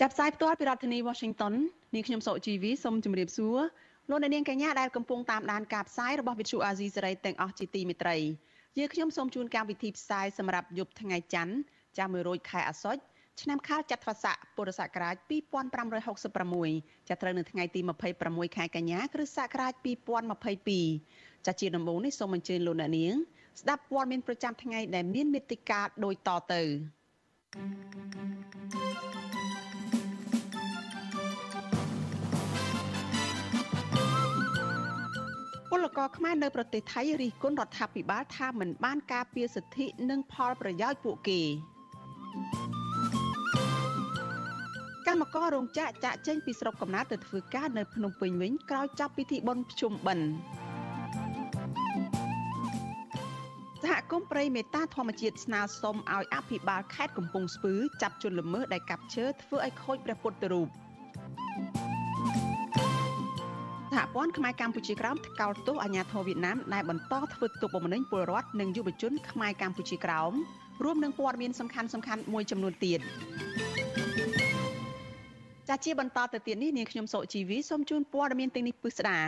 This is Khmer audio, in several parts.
ចាប់ផ្សាយផ្ទាល់ពីរដ្ឋធានី Washington នាងខ្ញុំសុកជីវីសូមជម្រាបសួរលោកអ្នកនាងកញ្ញាដែលកំពុងតាមដានការផ្សាយរបស់ Vuthu Azizi Serai ទាំងអស់ជាទីមេត្រីយើខ្ញុំសូមជូនកម្មវិធីផ្សាយសម្រាប់យប់ថ្ងៃច័ន្ទចាំ100ខែអាសត់ឆ្នាំខាលចត្វាស័កពុរសករាជ2566ចាប់ត្រូវនៅថ្ងៃទី26ខែកញ្ញាគ្រិស្តសករាជ2022ចាជាដំបូងនេះសូមអញ្ជើញលោកអ្នកនាង ស្ដាប់ព័ត៌មានប្រចាំថ្ងៃដែលមានមេត្តាដូចតទៅពល ករខ្មែរនៅប្រទេសថៃរិះគន់រដ្ឋាភិបាលថាមិនបានការពារសិទ្ធិនិងផលប្រយោជន៍ពួកគេកម្មកររោងចក្រចាក់ចេញពីស្រុកកំណើតទៅធ្វើការនៅភ្នំពេញវិញក្រោយចាប់ពិធីបុណ្យភ្ជុំបិណ្ឌសហគមន៍ព្រៃមេតាធម្មជាតិស្នើសុំឲ្យអភិបាលខេត្តកំពង់ស្ពឺចាប់ជនល្មើសដែលកាប់ឈើធ្វើឲ្យខូចព្រះពុទ្ធរូប សហព័ន្ធខ្មែរកម្ពុជាក្រោមថ្កោលទោសអាញាធរវៀតណាមដែលបន្តធ្វើទុកបុកម្នេញពលរដ្ឋនិងយុវជនខ្មែរកម្ពុជាក្រោមរួមនឹងព័ត៌មានសំខាន់សំខាន់មួយចំនួនទៀតចាជាបន្តទៅទៀតនេះនាងខ្ញុំសុជីវីសូមជូនព័ត៌មានទាំងនេះពិស្ដា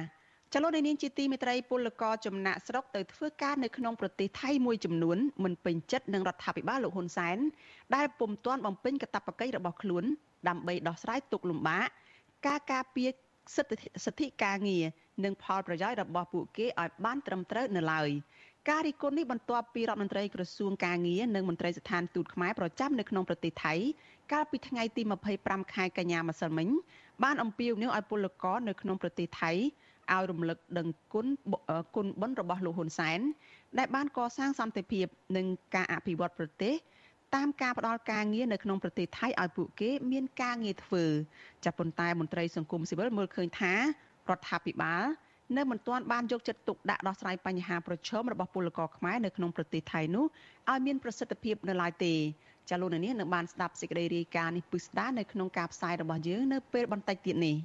ចលនានាងជាទីមេត្រីពលករចំណាក់ស្រុកទៅធ្វើការនៅក្នុងប្រទេសថៃមួយចំនួនមិនពេញចិត្តនឹងរដ្ឋាភិបាលលោកហ៊ុនសែនដែលពុំទាន់បំពេញកាតព្វកិច្ចរបស់ខ្លួនដើម្បីដោះស្រាយទុក្ខលំបាកការការពារ សិទ្ធិសិទ្ធិការងារនិងផលប្រយោជន៍របស់ពួកគេឲ្យបានត្រឹមត្រូវនៅឡើយការរីគុណនេះបន្ទាប់ពីរដ្ឋមន្ត្រីក្រសួងការងារនិងមន្ត្រីស្ថានទូតខ្មែរប្រចាំនៅក្នុងប្រទេសថៃកាលពីថ្ងៃទី25ខែកញ្ញាម្សិលមិញបានអំពាវនាវឲ្យពលករនៅក្នុងប្រទេសថៃឲ្យរំលឹកដឹងគុណគុណបុណ្យរបស់លោកហ៊ុនសែនដែលបានកសាងសន្តិភាពនិងការអភិវឌ្ឍប្រទេស តាមការផ្ដល់ការងារនៅក្នុងប្រទេសថៃឲ្យពួកគេមានការងារធ្វើចាប់ប៉ុន្តែមន្ត្រីសង្គមស៊ីវិលមើលឃើញថារដ្ឋាភិបាលនៅមិនទាន់បានយកចិត្តទុកដាក់ដោះស្រាយបញ្ហាប្រឈមរបស់ពលករខ្មែរនៅក្នុងប្រទេសថៃនោះឲ្យមានប្រសិទ្ធភាពនៅឡើយទេចាលោកនាងនឹងបានស្ដាប់សេចក្តីរាយការណ៍នេះពិស្ដានៅក្នុងការផ្សាយរបស់យើងនៅពេលបន្តិចទៀតនេះ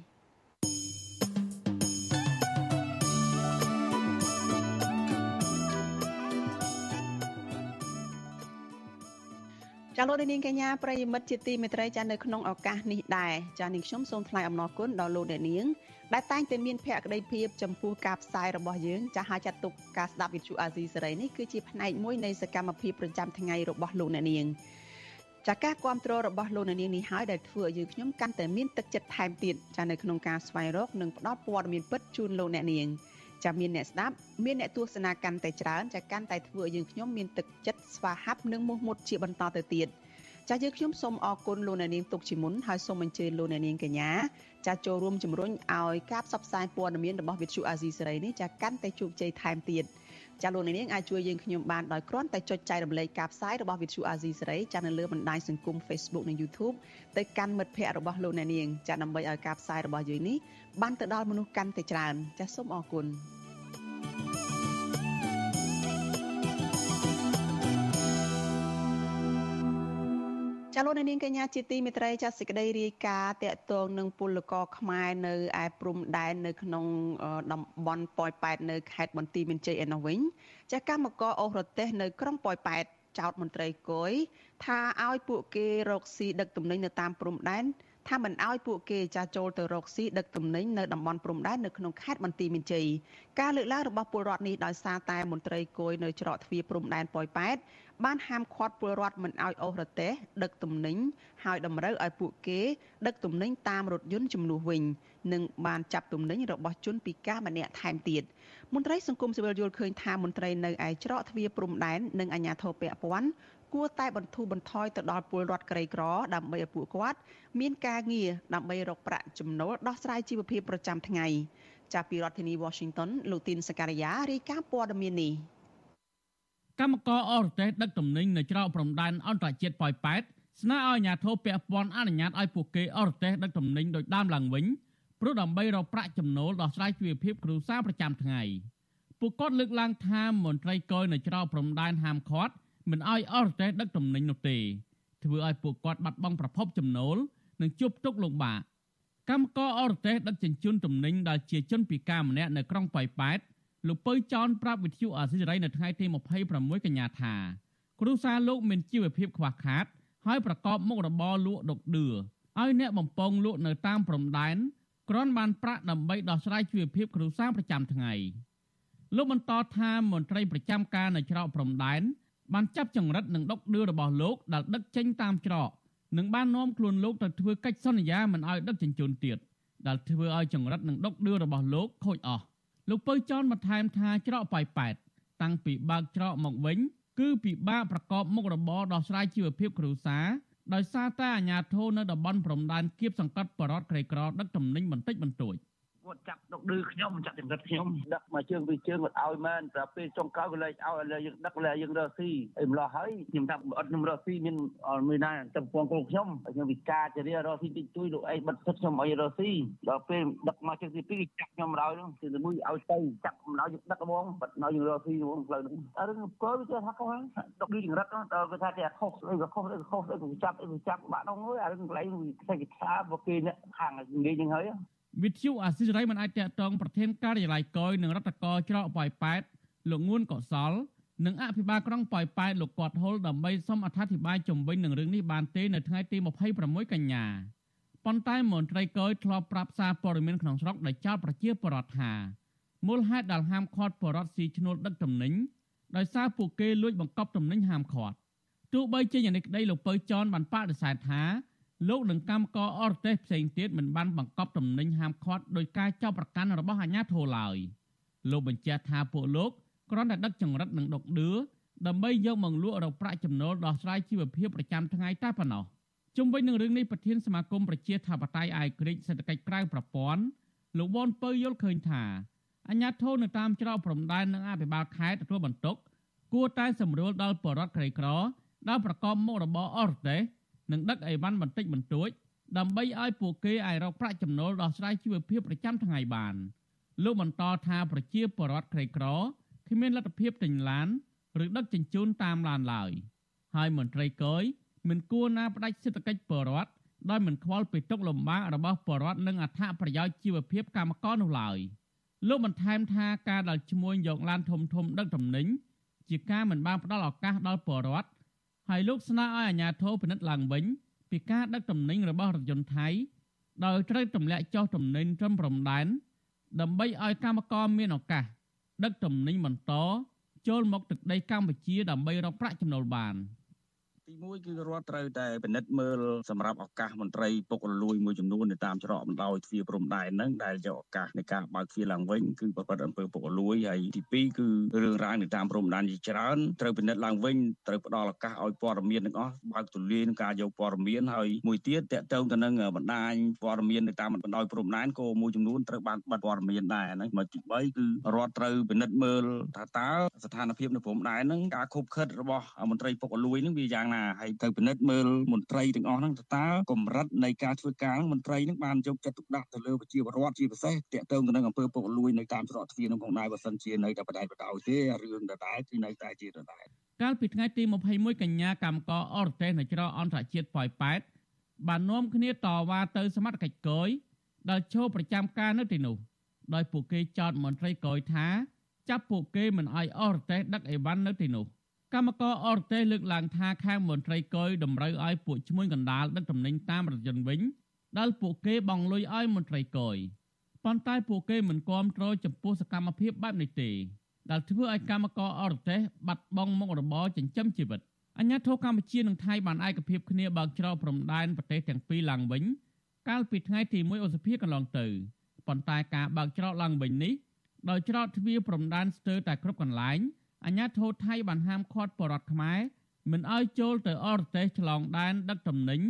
ចាលោកនាងកញ្ញាប្រិយមិត្តជាទីមេត្រីចានៅក្នុងឱកាសនេះដែរចានាងខ្ញុំសូមថ្លែងអំណរគុណដល់លោកអ្នកនាងដែលតែងតែមានភក្ដីភាពចំពោះការផ្សាយរបស់យើងចាស់ហើយចាត់ទុកការស្ដាប់វិទ្យុអាស៊ីសេរីនេះគឺជាផ្នែកមួយនៃសកម្មភាពប្រចាំថ្ងៃរបស់លោកអ្នកនាងចាការគ្រប់គ្រងរបស់លោកអ្នកនាងនេះហើយដែលធ្វើឲ្យយើងខ្ញុំកាន់តែមានទឹកចិត្តថែមទៀតចានៅក្នុងការស្វែងរកនិងផ្តល់ព័ត៌មានពិតជូនលោកអ្នកនាង ចាមានអ្នកស្ដាប់មានអ្នកទស្សនាកាន់តែច្រើនចាកាន់តែធ្វើឲ្យយើងខ្ញុំមានទឹកចិត្តស្វាហាប់និងមោះមុតជាបន្តទៅទៀតចាយើងខ្ញុំសូមអរគុណលោកអ្នកនាងទុកជាមុនហើយសូមអញ្ជើញលោកអ្នកនាងកញ្ញាចាចូលរួមជំរុញឲ្យការផ្សព្វផ្សាយព័ត៌មានរបស់វិទ្យុអាស៊ីសេរីនេះចាកាន់តែជោគជ័យថែមទៀតចា លោកអ្នកនាងអាចជួយយើងខ្ញុំបានដោយគ្រាន់តែចុចចែករំលែកការផ្សាយរបស់វិទ្យុអាស៊ីសេរីចានៅលើបណ្ដាញសង្គម Facebook និង YouTube ទៅកាន់មិត្តភ័ក្តិរបស់លោកអ្នកនាងចាដើម្បីឲ្យការផ្សាយរបស់យើងនេះបានទៅដល់មនុស្សកាន់តែច្រើនចាសូមអរគុណ ចាលោកនាងកញ្ញាជាទីមេត្រីចាសេចក្តីរាយការណ៍តកតងនឹងពលករខ្មែរនៅឯព្រំដែននៅក្នុងតំបន់ប៉ោយប៉ែតនៅខេត្តបន្ទាយមានជ័យឯនោះវិញចាកម្មករអូសរទេសនៅក្រុងប៉ោយប៉ែតចោតមន្ត្រីគយថាឲ្យពួកគេរកស៊ីដឹកទំនិញនៅតាមព្រំដែនថាមិនអោយពួកគេចាចូលទៅរកស៊ីដឹកទំនិញនៅតំបន់ព្រំដែននៅក្នុងខេត្តបន្ទាយមានជ័យការលើកឡើងរបស់ពលរដ្ឋនេះដោយសារតែមន្ត្រីគយនៅច្រកទ្វារព្រំដែនប៉ោយប៉ែត បានហាមឃាត់ពលរដ្ឋមិនឲ្យអូសរទេះដឹកទំនិញហើយតម្រូវឲ្យពួកគេ ដឹកទំនិញតាមរថយន្តជំនួសវិញនិងបានចាប់ទំនិញរបស់ជនពិការម្នាក់ថែមទៀតមន្ត្រីសង្គមស៊ីវិលយល់ឃើញថាមន្ត្រីនៅឯច្រកទ្វារព្រំដែននិងអាជ្ញាធរពាក់ព័ន្ធគួរតែបន្ធូរបន្ថយទៅដល់ពលរដ្ឋក្រីក្រដើម្បីឲ្យពួកគាត់ មានការងារដើម្បីរកប្រាក់ចំណូលដោះស្រាយជីវភាពប្រចាំថ្ងៃចាប់ពីរដ្ឋធានី Washington លោកទីនសកលយារាយការណ៍ព័ត៌មាននេះ កម្មករអរទេសដឹកទំនិញនៅច្រកព្រំដែនអន្តរជាតិប៉ោយប៉ែតស្នើឲ្យអាជ្ញាធរពាក់ព័ន្ធអនុញ្ញាតឲ្យពួកគេអរទេសដឹកទំនិញដោយដើមឡើងវិញព្រោះដើម្បីរកប្រាក់ចំណូលដោះស្រាយជីវភាពគ្រួសារប្រចាំថ្ងៃពួកគាត់លើកឡើងថាមន្ត្រីកយនៅច្រកព្រំដែនហាមឃាត់មិនអោយអស់រទេសដឹកទំនិញនោះទេធ្វើឲ្យពួកគាត់បាត់បង់ប្រភពចំណូលនិងជួបទុក្ខលំបាកកម្មករអរទេសដឹកជញ្ជូនទំនិញដែលជាជនពិការម្នាក់នៅក្រុងប៉ោយប៉ែត លោកពៅចောင်းប្រាប់វិទ្យុអាស៊ីសេរីនៅថ្ងៃទី26កញ្ញាថាគ្រួសារលោកមានជីវភាពខ្វះខាត ហើយប្រកបមុខរបរលក់ដុកឌឿឲ្យអ្នកបំពងលក់នៅតាមព្រំដែនគ្រាន់បានប្រាក់ដើម្បីដោះស្រាយជីវភាពគ្រួសារប្រចាំថ្ងៃលោកបន្តថាមន្ត្រីប្រចាំការនៅច្រកព្រំដែនបានចាប់ចង្រិតនិងដុកឌឿរបស់លោកដែលដឹកចេញតាមច្រកនិងបាននាំខ្លួនលោកទៅធ្វើកិច្ចសន្យាមិនឲ្យដឹកជញ្ជូនទៀតដែលធ្វើឲ្យចង្រិតនិងដុកឌឿរបស់លោកខូចអស់ លោកពៅចောင်းបន្ថែមថាច្រកប៉ៃប៉ែតតាំងពីបើកច្រកមកវិញ គឺពិបាកប្រកបមុខរបរដោះស្រាយជីវភាពគ្រួសារដោយសារតែអាជ្ញាធរនៅតំបន់ព្រំដែនគៀបសង្កត់បរតក្រីក្រដឹកទំនិញបន្តិចបន្តួច គាត់ចាប់ដុកឌឺខ្ញុំចាប់ចង្រិតខ្ញុំដឹកមកជើងពីជើងគាត់ឲ្យមែនតែពេលចុងក្រោយគាត់លែងឲ្យឥឡូវយើងដឹកលែងយើងរកស៊ីអីម្លោះហើយខ្ញុំថាអត់ខ្ញុំរកស៊ីមានមានណាចាំពងខ្លួនខ្ញុំខ្ញុំវិការជារៀរកស៊ីតិចតួយលោកអីបិទទឹកខ្ញុំឲ្យរកស៊ីដល់ពេលដឹកមកជើងទី2ចាប់ខ្ញុំដល់ហ្នឹងទី1ឲ្យទៅចាប់ម្លោះយើងដឹកហ្មងបិទមកយើងរកស៊ីហ្មងផ្លូវហ្នឹងអរគាត់វាថាខុសហ្នឹងដុកឌឺចង្រិតដល់គាត់ថាតែខុសអីក៏ខុសអីក៏ខុសអីក៏ចាប់អីក៏ចាប់បាក់នោះអើអារឿងកន្លែងវិសេសវិថាមកគេអ្នកខាងនិយាយហ្នឹងហើយ វិទ្យុអាស៊ីសេរីមិនអាចតាក់ទងប្រធានការិយាល័យកយនិងរដ្ឋកោច្រកប៉ោយប៉ែតលោកងួនកុសលនិងអភិបាលក្រុងប៉ោយប៉ែតលោកគាត់ហុលដើម្បីសុំអត្ថាធិប្បាយជំវិញនឹងរឿងនេះបានទេនៅថ្ងៃទី26កញ្ញាប៉ុន្តែមន្ត្រីកយធ្លាប់ប្រាប់សារព័ត៌មានក្នុងស្រុកដែលចោទប្រជាពលរដ្ឋថាមូលហេតុដែលហាមឃាត់ពលរដ្ឋស៊ីឈ្នួលដឹកទំនិញដោយសារពួកគេលួចបង្កប់ទំនិញហាមឃាត់ទោះបីជាយ៉ាងនេះក្តីលោកពៅចនបានបដិសេធថា លោកនិងកម្មករអរទេសផ្សេងទៀតមិនបានបង្កប់ទំនិញហាមឃាត់ដោយការចោទប្រកាន់របស់អាជ្ញាធរឡើយលោកបញ្ជាក់ថាពួកលោកគ្រាន់តែដឹកចង្រិតនិងដុកឌឿដើម្បីយកមកលក់រកប្រាក់ចំណូលដោះស្រាយជីវភាពប្រចាំថ្ងៃតែប៉ុណ្ណោះជុំវិញនឹងរឿងនេះប្រធានសមាគមប្រជាធិបតេយ្យអាយក្រិចសេដ្ឋកិច្ចក្រៅប្រព័ន្ធលោកវ៉ុនពៅយល់ឃើញថាអាជ្ញាធរនៅតាមច្រកព្រំដែននិងអភិបាលខេត្តទទួលបន្ទុកគួរតែសម្រួលដល់បរិវត្តក្រីក្រដែលប្រកបមុខរបរអរទេស និងដឹកអីវ៉ាន់បន្តិចបន្តួចដើម្បីឲ្យពួកគេអាចរកប្រាក់ចំណូលដោះស្រាយជីវភាពប្រចាំថ្ងៃបានលោកបន្តថាប្រជាពលរដ្ឋក្រីក្រគ្មានលទ្ធភាពទិញឡានឬដឹកជញ្ជូនតាមឡានឡើយហើយមន្ត្រីកយមិនគួរណាផ្ដាច់សេដ្ឋកិច្ចពលរដ្ឋដោយមិនខ្វល់ពីទុកលំបាករបស់ពលរដ្ឋនិងអត្ថប្រយោជន៍ជីវភាពកម្មករនោះឡើយលោកបន្ថែមថាការដែលឈ្មួញយកឡានធំធំដឹកទំនិញជាការមិនបានផ្ដល់ឱកាសដល់ពលរដ្ឋ ហើយលោកស្នើឲ្យអាជ្ញាធរពិនិត្យឡើងវិញពីការដឹកទំនិញរបស់រថយន្តថៃដោយត្រូវទម្លាក់ចុះទំនិញត្រឹមព្រំដែនដើម្បីឲ្យកម្មករមានឱកាសដឹកទំនិញបន្តចូលមកទឹកដីកម្ពុជាដើម្បីរកប្រាក់ចំណូលបាន។ ទី1គឺរដ្ឋត្រូវតែពិនិត្យមើលសម្រាប់ឱកាសមន្ត្រីពុករលួយមួយចំនួននៅតាមច្រកបណ្ដោយទ្វារព្រំដែនហ្នឹងដែលយកឱកាសនៃការបើកទ្វារឡើងវិញគឺប្រព្រឹត្តអំពើពុករលួយហើយទី2គឺរឿងរ៉ាវនៅតាមព្រំដែនជាច្រើនត្រូវពិនិត្យឡើងវិញត្រូវផ្ដល់ឱកាសឲ្យព័ត៌មានទាំងអស់បើកទូលាយក្នុងការយកព័ត៌មានហើយមួយទៀតតកតងទៅនឹងបណ្ដាញព័ត៌មាននៅតាមបណ្ដោយព្រំដែនក៏មួយចំនួនត្រូវបានបិទព័ត៌មានដែរហ្នឹងមកទី3គឺរដ្ឋត្រូវពិនិត្យមើលថាតើស្ថានភាពនៅព្រំដែនហ្នឹងការខុបខិតរបស់មន្ត្រីពុករលួយហ្នឹងវាយ៉ាងណាណាហើយទៅពិនិត្យមើលមន្ត្រីទាំងអស់ហ្នឹងតើកម្រិតនៃការធ្វើការមន្ត្រីហ្នឹងបានយកចិត្តទុកដាក់ទៅលើប្រជាពលរដ្ឋជាពិសេសតាក់ទងទៅនឹងអំពើពុករលួយនៅតាមច្រកទ្វារនោះផងដែរបើសិនជានៅតែបដិបដោយទេរឿងដដែលគឺនៅតែជាដដែលកាលពីថ្ងៃទី21កញ្ញាកម្មករអរទេសនៅច្រកអន្តរជាតិប៉ោយប៉ែតបាននាំគ្នាតវ៉ាទៅសមត្ថកិច្ចកយដែលឈរប្រចាំការនៅទីនោះដោយពួកគេចោទមន្ត្រីកយថា ចាប់ពួកគេមិនអោយអរទេសដឹកអីវ៉ាន់នៅទីនោះ កម្មករអរទេសលើកឡើងថាខាងមន្ត្រីកុយតម្រូវឲ្យពួកឈ្មួញកណ្ដាលដឹកទំនិញតាមរថយន្តវិញដែលពួកគេបង់លុយឲ្យមន្ត្រីកុយប៉ុន្តែពួកគេមិនគាំទ្រចំពោះសកម្មភាពបែបនេះទេដែលធ្វើឲ្យកម្មករអរទេសបាត់បង់មុខរបរចិញ្ចឹមជីវិតអញ្ញាធិកម្ពុជានិងថៃបានឯកភាពគ្នាបើកច្រកព្រំដែនប្រទេសទាំងពីរឡើងវិញកាលពីថ្ងៃទី1ឧសភាកន្លងទៅប៉ុន្តែការបើកច្រកឡើងវិញនេះដោយច្រកទ្វារព្រំដែនស្ទើរតែគ្រប់កន្លែង អាញាធរថៃបានហាមឃាត់បរតខ្មែរមិនឲ្យចូលទៅអរទេសឆ្លងដែនដឹកទំនិញ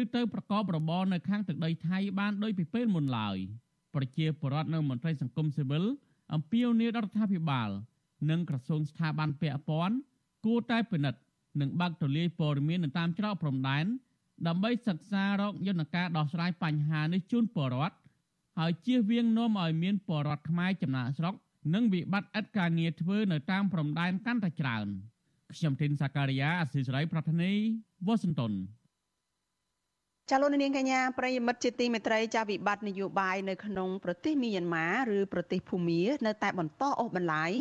ឬទៅប្រកបរបរនៅខាងទឹកដីថៃបានដោយពីពេលមុនឡើយប្រជាពលរដ្ឋនៅមន្ត្រីសង្គមស៊ីវិលអំពាវនាវរដ្ឋាភិបាល និងក្រសួងស្ថាប័នពាក់ព័ន្ធគួរតែពិនិត្យនិងបើកទូលាយព័ត៌មាននៅតាមច្រកព្រំដែនដើម្បីសិក្សារកយន្តការដោះស្រាយបញ្ហានេះជូនពលរដ្ឋហើយជៀសវាងនាំឲ្យមានបរដ្ឋខ្មែរចំណាក់ស្រុក និងវិបត្តិឥតការងារធ្វើនៅតាមព្រំដែនកាន់តែច្រើនខ្ញុំធីនសាការីយ៉ាអសិរ័យប្រធានីវ៉ាស៊ីនតោនចាលោកនាងកញ្ញាប្រិយមិត្តជាទីមេត្រីចាវិបត្តិនយោបាយនៅក្នុងប្រទេសមីយ៉ាន់ម៉ាឬប្រទេសភូមានៅតែបន្តអូសបន្លាយ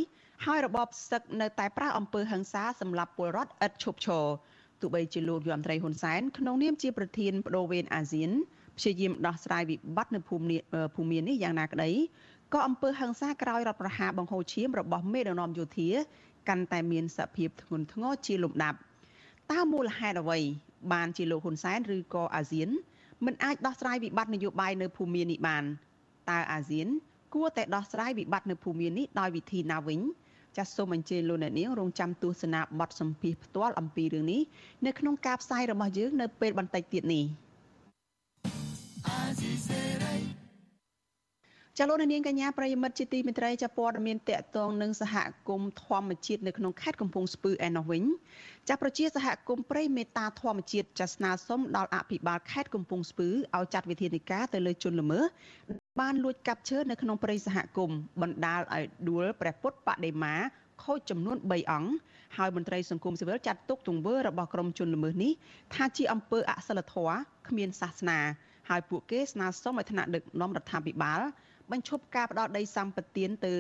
ហើយរបបសឹកនៅតែប្រើអំពើហិង្សាសម្រាប់ពលរដ្ឋឥតឈប់ឈរទោះបីជាលោកយមត្រីហ៊ុនសែនក្នុងនាមជាប្រធានបដូវវេនអាស៊ានព្យាយាមដោះស្រាយវិបត្តិនៅភូមិភូមិនេះយ៉ាងណាក្តី ក៏អំពើហិង្សាក្រោយរដ្ឋប្រហារបង្ហូរឈាមរបស់មេដឹកនាំយោធាកាន់តែមានសភាពធ្ងន់ធ្ងរជាលំដាប់តើមូលហេតុអ្វីបានជាលោកហ៊ុនសែនឬក៏អាស៊ានមិនអាចដោះស្រាយវិបត្តិនយោបាយនៅភូមិនេះបានតើអាស៊ាន គួរតែដោះស្រាយវិបត្តិនៅភូមិនេះដោយវិធីណាវិញចាសសូមអញ្ជើញលោកអ្នកនាងរងចាំទស្សនាបទសម្ភាសផ្ទាល់អំពីរឿងនេះនៅក្នុងការផ្សាយរបស់យើងនៅពេលបន្តិចទៀតនេះ ចលនានាងកញ្ញាប្រិយមិត្តជាទីមេត្រីចាព័ត៌មានតកតងនឹងសហគមន៍ធម្មជាតិនៅក្នុងខេត្តកំពង់ស្ពឺឯណោះវិញចាប្រជាសហគមន៍ព្រៃមេតាធម្មជាតិចាស្នើសុំដល់អភិបាលខេត្តកំពង់ស្ពឺឲ្យចាត់វិធានការទៅលើជនល្មើសបានលួចកាប់ឈើនៅក្នុងព្រៃសហគមន៍បណ្ដាលឲ្យដួលព្រះពុទ្ធបដិមាខូចចំនួន3អង្គហើយមន្ត្រីសង្គមស៊ីវិលចាត់ទុកទង្វើរបស់ក្រុមជនល្មើសនេះថាជាអំពើអសិលធម៌គ្មានសាសនាហើយពួកគេស្នើសុំឲ្យថ្នាក់ដឹកនាំរដ្ឋាភិបាល បញ្ឈប់ការផ្ដោតដីសម្បត្តិទៅ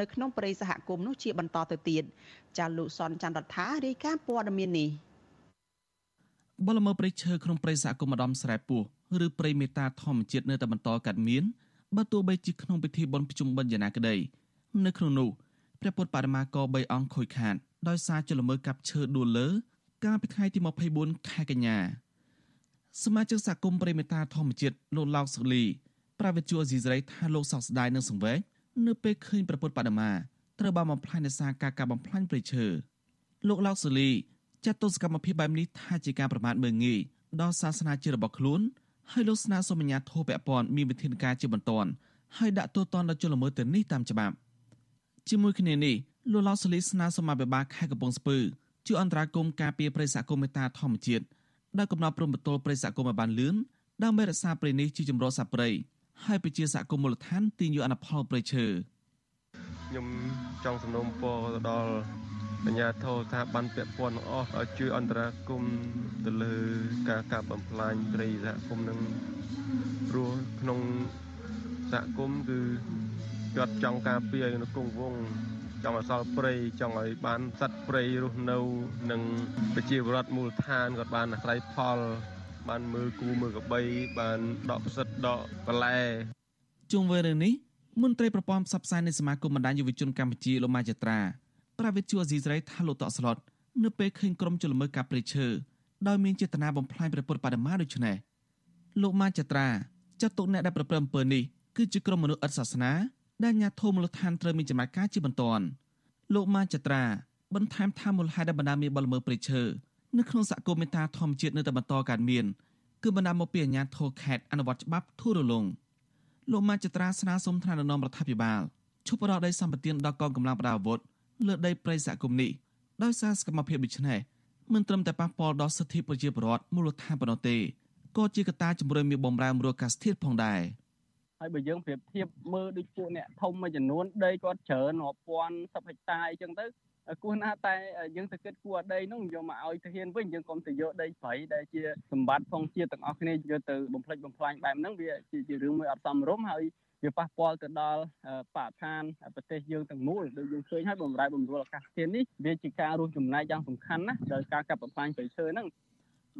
នៅក្នុងព្រៃសហគមន៍នោះជាបន្តទៅទៀតចាលោកសនច័ន្ទរដ្ឋារាយការណ៍ព័ត៌មាននេះបលមើព្រៃឈើក្នុងព្រៃសហគមន៍ម្ដំស្រែពោះឬព្រៃមេតាធម្មជាតិនៅតែបន្តកាត់មានបើទោះបីជាក្នុងពិធីបុណ្យប្រជុំបិណ្ឌយ៉ាងណាក្តីនៅក្នុងនោះព្រះពុទ្ធបដិមាក3អង្គខូចខាតដោយសារចលមើកាប់ឈើដួលលើ កាលពីថ្ងៃទី24ខែកញ្ញាសមាជិកសហគមន៍ព្រៃមេតាធម្មជាតិលោកឡោកសុលី ប្រាវិទ្យាអេស៊ីសរ៉ៃថាលោកសោកស្ដាយនឹងសង្វេគនៅពេលឃើញប្រពុតបដិមាត្រូវបានបំផ្លាញដោយសារការកាប់បំផ្លាញព្រៃឈើលោកឡោកសូលីចាត់ទស្សកម្មភាពបែបនេះថាជាការប្រមាថមើលងាយដល់សាសនាជាតិរបស់ខ្លួនហើយលោកស្នើសុំអាជ្ញាធរពាក់ព័ន្ធមានវិធានការជាបន្ទាន់ហើយដាក់ទោសទណ្ឌដល់ជនល្មើសទៅនេះតាមច្បាប់ជាមួយគ្នានេះលោកឡោសូលីស្នើសុំអភិបាលខេត្តកំពង់ស្ពឺជួយអន្តរាគមន៍ការពារព្រៃសហគមន៍មេតាធម្មជាតិដែលកំណត់ព្រំប្រទល់ព្រៃសហគមន៍ឲ្យបានលឿនដើម្បីរក្សាព្រៃនេះជាចម្រុះសត្វព្រៃ ហើយប្រជាសហគមន៍មូលដ្ឋានទាញយកអនុផលព្រៃឈើខ្ញុំចង់សំណូមពរទៅដល់អាជ្ញាធរស្ថាប័នពាក់ព័ន្ធទាំងអស់ឲ្យជួយអន្តរាគមន៍ទៅលើការកាប់បំផ្លាញព្រៃសហគមន៍នឹងព្រោះក្នុងសហគមន៍គឺគាត់ចង់ការពារនៅគង់វងចង់អសល់ព្រៃចង់ឲ្យបានសត្វព្រៃរស់នៅ និងប្រជាពលរដ្ឋមូលដ្ឋានគាត់បានអាស្រ័យផល បានមើលគូមើលកបីបានដកផ្សិតដកបន្លែជុំវិញរឿងនេះមន្ត្រីប្រព័ន្ធផ្សព្វផ្សាយនៃសមាគមបណ្ដាញយុវជនកម្ពុជាលោកម៉ាចត្រាប្រាវិទ្យាអេស៊ីសរ៉ៃថាលោកតក់ស្លុតនៅពេលឃើញក្រុមជលមើកាប់ព្រៃឈើដោយមានចេតនាបំផ្លាញព្រះពុទ្ធបដិមាដូចនេះលោកម៉ាចត្រាចាត់ទុកអ្នកដែលប្រព្រឹត្តអំពើនេះគឺជាក្រុមមនុស្សឥតសាសនាដែលអាជ្ញាធរមូលដ្ឋានត្រូវមានចំណាត់ការជាបន្ទាន់លោកម៉ាចត្រាបន្ថែមថាមូលហេតុដែលបណ្ដាមានបលល្មើសព្រៃឈើ នៅក្នុងសហគមន៍មេតាធម្មជាតិនៅតែបន្តកើតមានគឺបណ្ដាលមកពីអាជ្ញាធរខេត្តអនុវត្តច្បាប់ធូររលុងលោកម៉ាចត្រាស្នើសុំថ្នាក់ដឹកនាំរដ្ឋាភិបាលឈប់ផ្ដោតដីសម្បត្តិដល់កងកម្លាំងប្រដាប់អាវុធលើដីព្រៃសហគមន៍នេះដោយសារសកម្មភាពដូចនេះមិនត្រឹមតែប៉ះពាល់ដល់សិទ្ធិប្រជាពលរដ្ឋមូលដ្ឋានប៉ុណ្ណោះទេក៏ជាកត្តាជំរុញមានបំរែបំរួលអាកាសធាតុផងដែរហើយបើយើងប្រៀបធៀបមើលដូចពួកអ្នកធំមួយចំនួនដីគាត់ច្រើនរាប់ពាន់សិបហិកតាអីចឹងទៅ គួរណាតែយើងទៅគិតគួរដីនោះយកមកឲ្យទៅហ៊ានវិញយើងកុំទៅយកដីព្រៃដែលជាសម្បត្តិផងជាតិទាំងអស់គ្នាយកទៅបំផ្លិចបំផ្លាញបែបហ្នឹងវាជារឿងមួយអត់សមរម្យហើយវាប៉ះពាល់ទៅដល់បរិស្ថានប្រទេសយើងទាំងមូលដូចយើងឃើញហើយបំរែបំរួលអាកាសធាតុនេះវាជាការរួមចំណែកយ៉ាងសំខាន់ណាស់ដល់ការកាប់បំផ្លាញព្រៃឈើហ្នឹង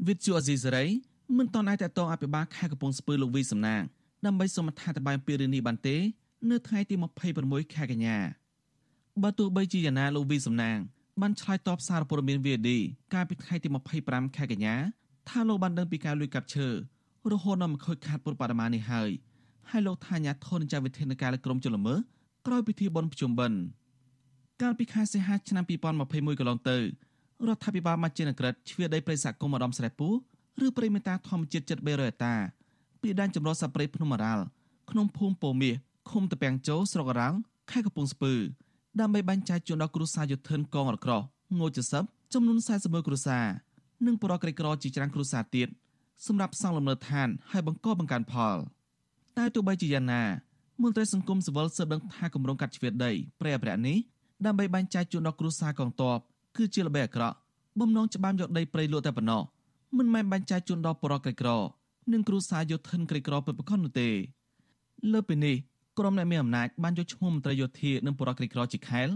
វិទ្យុអេស៊ីសេរីមិនតន់អាចតតងអភិបាលខេត្តកំពង់ស្ពឺលោកវីសំណាងដើម្បីសូមអត្ថាធិប្បាយពីរឿងនេះបានទេ នៅថ្ងៃទី26ខែកញ្ញា បើទោះបីជាយ៉ាងណាលោកវីសំណាងបានឆ្លើយតបសារព័ត៌មាន VD កាលពីថ្ងៃទី25ខែកញ្ញាថាលោកបានដឹងពីការលួចកាប់ឈើរហូតដល់មកខូចខាតពុទ្ធបដិមានេះហើយហើយលោកថាញាធនចាវិធានការលើក្រុមជលមើក្រោយពិធីបុណ្យប្រជុំបិណ្ឌកាលពីខែសីហាឆ្នាំ2021កន្លងទៅរដ្ឋាភិបាលមកជានក្រិតជ្រៀតដីព្រៃសហគមន៍ម្ដំស្រែពូឬព្រៃមេតាធម្មជាតិជិត300ហិកតាពីដែនចម្រុះសត្វព្រៃភ្នំអរ៉ាល់ក្នុងភូមិពោមាសឃុំតពាំងជោស្រុកអរ៉ាល់ខេត្តកំពង់ស្ពឺ ដើម្បីបាញ់ចាយជូនដល់គ្រួសារយុធិនកងរក្រោះងូចសឹបចំនួន41គ្រួសារនិងបរិក្រក្រជាច្រើនគ្រួសារទៀតសម្រាប់សង់លំនៅឋានហើយបង្កបង្កើនផលតែទោះបីជាយ៉ាងណាមន្ត្រីសង្គមស៊ីវិលស៊ើបដឹងថាគម្រោងកាត់ជ្រៀតដីព្រៃអភិរក្សនេះដើម្បីបាញ់ចាយជូនដល់គ្រួសារកងទ័ពគឺជាល្បិចអាក្រក់បំណងច្បាមយកដីព្រៃលក់តែប៉ុណ្ណោះមិនមែនបាញ់ចាយជូនដល់បរិក្រិតក្រនិងគ្រួសារយោធិនក្រីក្រពិតប្រាកដនោះទេលើពីនេះ ក្រុមអ្នកមានអំណាចបានយកឈ្មោះមន្ត្រីយោធានិងបរិក្រិតក្រជាខែល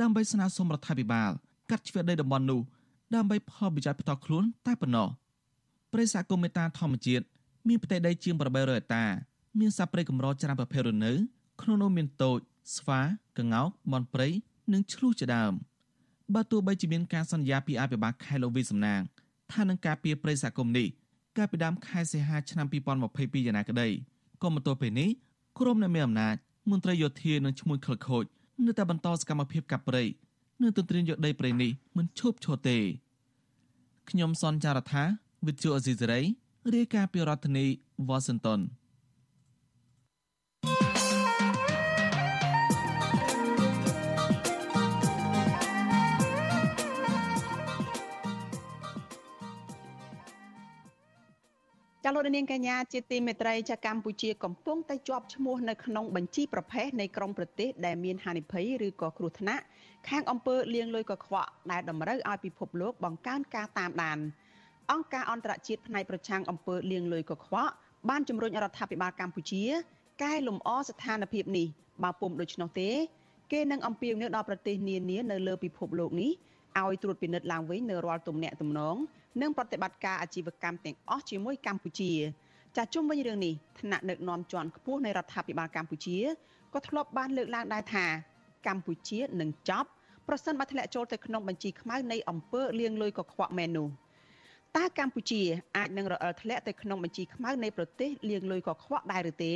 ដើម្បីស្នើសុំរដ្ឋាភិបាលកាត់ជ្រៀតដីតំបន់នោះដើម្បីផលប្រយោជន៍ផ្ទាល់ខ្លួនតែប៉ុណ្ណោះព្រៃសហគមន៍មេតាធម្មជាតិមានផ្ទៃដីជាង800ហិកតា មានសត្វព្រៃកម្រច្រើនប្រភេទរនៅ ក្នុងនោះមានតូច ស្វាកង្កោកមន់ព្រៃនិងឆ្លុះជាដើមបើទោះបីជាមានការសន្យាពីអភិបាលខេត្តលវីសំណាងថានឹងការពារព្រៃសហគមន៍នេះកាលពីដើមខែសីហាឆ្នាំ2022យ៉ាងណាក្តីក៏មកទល់ពេលនេះ ក្រុមអ្នកមានអំណាចមន្ត្រីយោធានិងឈ្មួញខលខូចនៅតែបន្តសកម្មភាពកាប់ព្រៃនិងទន្ទ្រានយកដីព្រៃនេះមិនឈប់ឈរទេខ្ញុំសនចាររថាវិទ្យុអេស៊ីសេរីរាយការណ៍ពីរដ្ឋធានី Washington ចាលោកនាងកញ្ញាជាទីមេត្រីចាកម្ពុជាកំពុងតែជាប់ឈ្មោះនៅក្នុងបញ្ជីប្រភេទនៃក្រមប្រទេសដែលមានហានិភ័យឬក៏គ្រោះថ្នាក់ខាងអំពើលាងលុយកខ្វក់ដែលតម្រូវឲ្យពិភពលោកបង្កើនការតាមដានអង្គការអន្តរជាតិផ្នែកប្រឆាំងអំពើលាងលុយកខ្វក់បានជំរុញរដ្ឋាភិបាលកម្ពុជាកែលម្អស្ថានភាពនេះបើពុំដូច្នោះទេ គេនឹងអំពាវនាវដល់ប្រទេសនានានៅលើពិភពលោកនេះឲ្យត្រួតពិនិត្យឡើងវិញនៅរាល់ទំនាក់ទំនង និងប្រតិបត្តិការអាជីវកម្មទាំងអស់ជាមួយកម្ពុជាចាជុំវិញរឿងនេះថ្នាក់ដឹកនាំជាន់ខ្ពស់នៃរដ្ឋាភិបាលកម្ពុជាក៏ធ្លាប់បានលើកឡើងដែរថាកម្ពុជានឹងចប់ប្រសិនបើធ្លាក់ចូលទៅក្នុងបញ្ជីខ្មៅនៃអង្គើលៀងលុយកខ្វក់មែននោះតើកម្ពុជាអាចនឹងរអិលធ្លាក់ទៅក្នុងបញ្ជីខ្មៅនៃប្រទេសលៀងលុយកខ្វក់ដែរឬទេ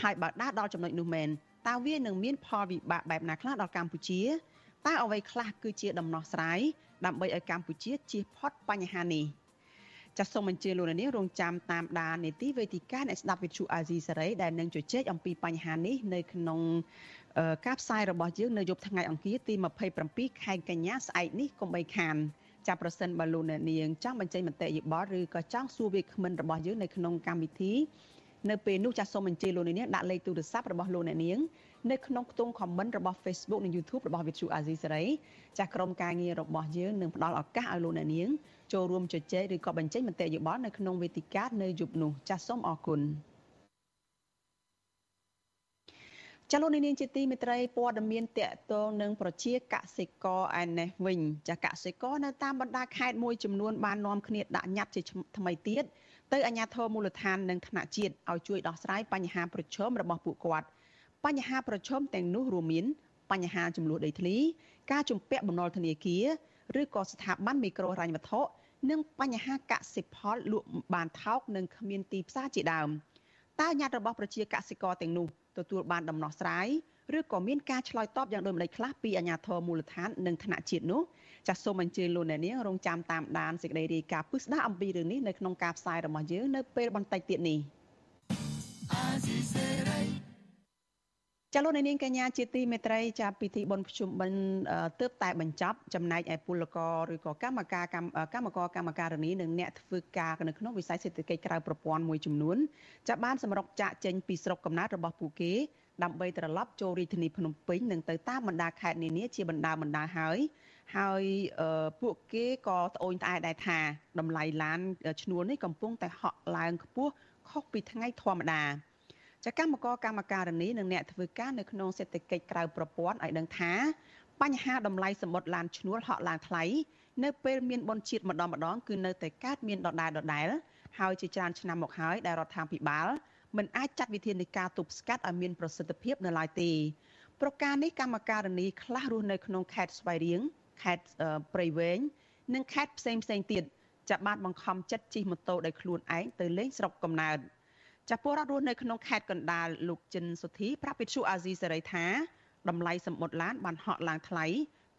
ហើយបើដាស់ដល់ចំណុចនោះមែនតើវានឹងមានផលវិបាកបែបណាខ្លះដល់កម្ពុជាតើអ្វីខ្លះគឺជាដំណោះស្រាយ ដើម្បីឲ្យកម្ពុជាជៀសផុតបញ្ហានេះចាសសូមអញ្ជើញលោកនាងរងចាំតាមដាននីតិវេទិកាអ្នកស្ដាប់វិទ្យុអាស៊ីសេរីដែលនឹងជជែកអំពីបញ្ហានេះនៅក្នុងការផ្សាយរបស់យើងនៅយប់ថ្ងៃអង្គារទី27ខែកញ្ញាស្អែកនេះកុំបីខានចាប់ប្រសិនបើលោកអ្នកនាងចង់បញ្ចេញមតិយោបល់ឬក៏ចង់សួរវាគ្មិនរបស់យើងនៅក្នុងកម្មវិធីនៅពេលនោះចាសសូមអញ្ជើញលោកអ្នកនាងដាក់លេខទូរស័ព្ទរបស់លោកអ្នកនាង នៅក្នុងខ្ទង់ comment របស់ Facebook និង YouTube របស់ Vithu Azizi Saray ចាស់ក្រុមការងាររបស់យើងនឹងផ្ដល់ឱកាសឲ្យលោកអ្នកនាងចូលរួមជជែកឬក៏បញ្ចេញមតិយោបល់នៅក្នុងវេទិកានៅយប់នោះចាស់សូមអរគុណចលនានាងជាទីមេត្រីព័ត៌មានតកតងនឹងប្រជាកសិករឯនេះវិញចាកសិករនៅតាមបណ្ដាខេត្តមួយចំនួនបាននាំគ្នាដាក់ញត្តិជាថ្មីទៀតទៅអាជ្ញាធរមូលដ្ឋាននិងថ្នាក់ជាតិឲ្យជួយដោះស្រាយបញ្ហាប្រឈមរបស់ពួកគាត់ បញ្ហាប្រឈមទាំងនោះរួមមាន បញ្ហាចំនួនដីធ្លី ការជំពាក់បំណុលធនាគារឬក៏ស្ថាប័នមីក្រូហិរញ្ញវត្ថុនិងបញ្ហាកសិផលលក់បានថោកនិងគ្មានទីផ្សារជាដើមតើញាតរបស់ប្រជាកសិករទាំងនោះទទួលបានដំណោះស្រាយឬក៏មានការឆ្លើយតបយ៉ាងដូចម្តេចខ្លះពីអាជ្ញាធរមូលដ្ឋាននិងថ្នាក់ជាតិនោះចាសសូមអញ្ជើញលោកអ្នកនាងរងចាំតាមដានសេចក្តីរាយការណ៍ពិស្ដារអំពីរឿងនេះនៅក្នុងការផ្សាយរបស់យើងនៅពេលបន្តិចទៀតនេះ ចលនានាងកញ្ញាជាទីមេត្រីចាពិធីបុណ្យភ្ជុំបិណ្ឌទើបតែបញ្ចប់ចំណែកឯពលករឬក៏កម្មការកម្មករកម្មការនីនិងអ្នកធ្វើការនៅក្នុងវិស័យសេដ្ឋកិច្ចក្រៅប្រព័ន្ធមួយចំនួនចាបានសម្រុកចាក់ចេញពីស្រុកកំណើតរបស់ពួកគេដើម្បីត្រឡប់ចូលរាជធានីភ្នំពេញនិងទៅតាមបណ្ដាខេត្តនានាជាបណ្ដាបណ្ដាហើយហើយពួកគេក៏ត្អូញត្អែដែរថាតម្លៃឡានឈ្នួលនេះកំពុងតែហក់ឡើងខ្ពស់ខុសពីថ្ងៃធម្មតា ចកម្មករកម្មការនីនិងអ្នកធ្វើការនៅក្នុងសេដ្ឋកិច្ចក្រៅប្រព័ន្ធឲ្យដឹងថាបញ្ហាតម្លៃសម្បត្តិឡានឈ្នួលហក់ឡើងថ្លៃនៅពេលមានបនជាតិម្ដងម្ដងគឺនៅតែកើតមានដដែលដដែលហើយជាច្រើនឆ្នាំមកហើយដែលរដ្ឋាភិបាលមិនអាចចាត់វិធានការទប់ស្កាត់ឲ្យមានប្រសិទ្ធភាពនៅឡើយទេប្រការនេះកម្មការនីខ្លះរស់នៅក្នុងខេត្តស្វាយរៀងខេត្តព្រៃវែងនិងខេត្តផ្សេងផ្សេងទៀតចាប់បានបង្ខំចិត្តជិះម៉ូតូដោយខ្លួនឯងទៅលេងស្រុកកំណើត ចាពលរដ្ឋរស់នៅក្នុងខេត្តកណ្ដាលលោកចិនសុធីប្រាប់វិទ្យុអាស៊ីសេរីថាតម្លៃសម្បត្តិឡានបានហក់ឡើងថ្លៃ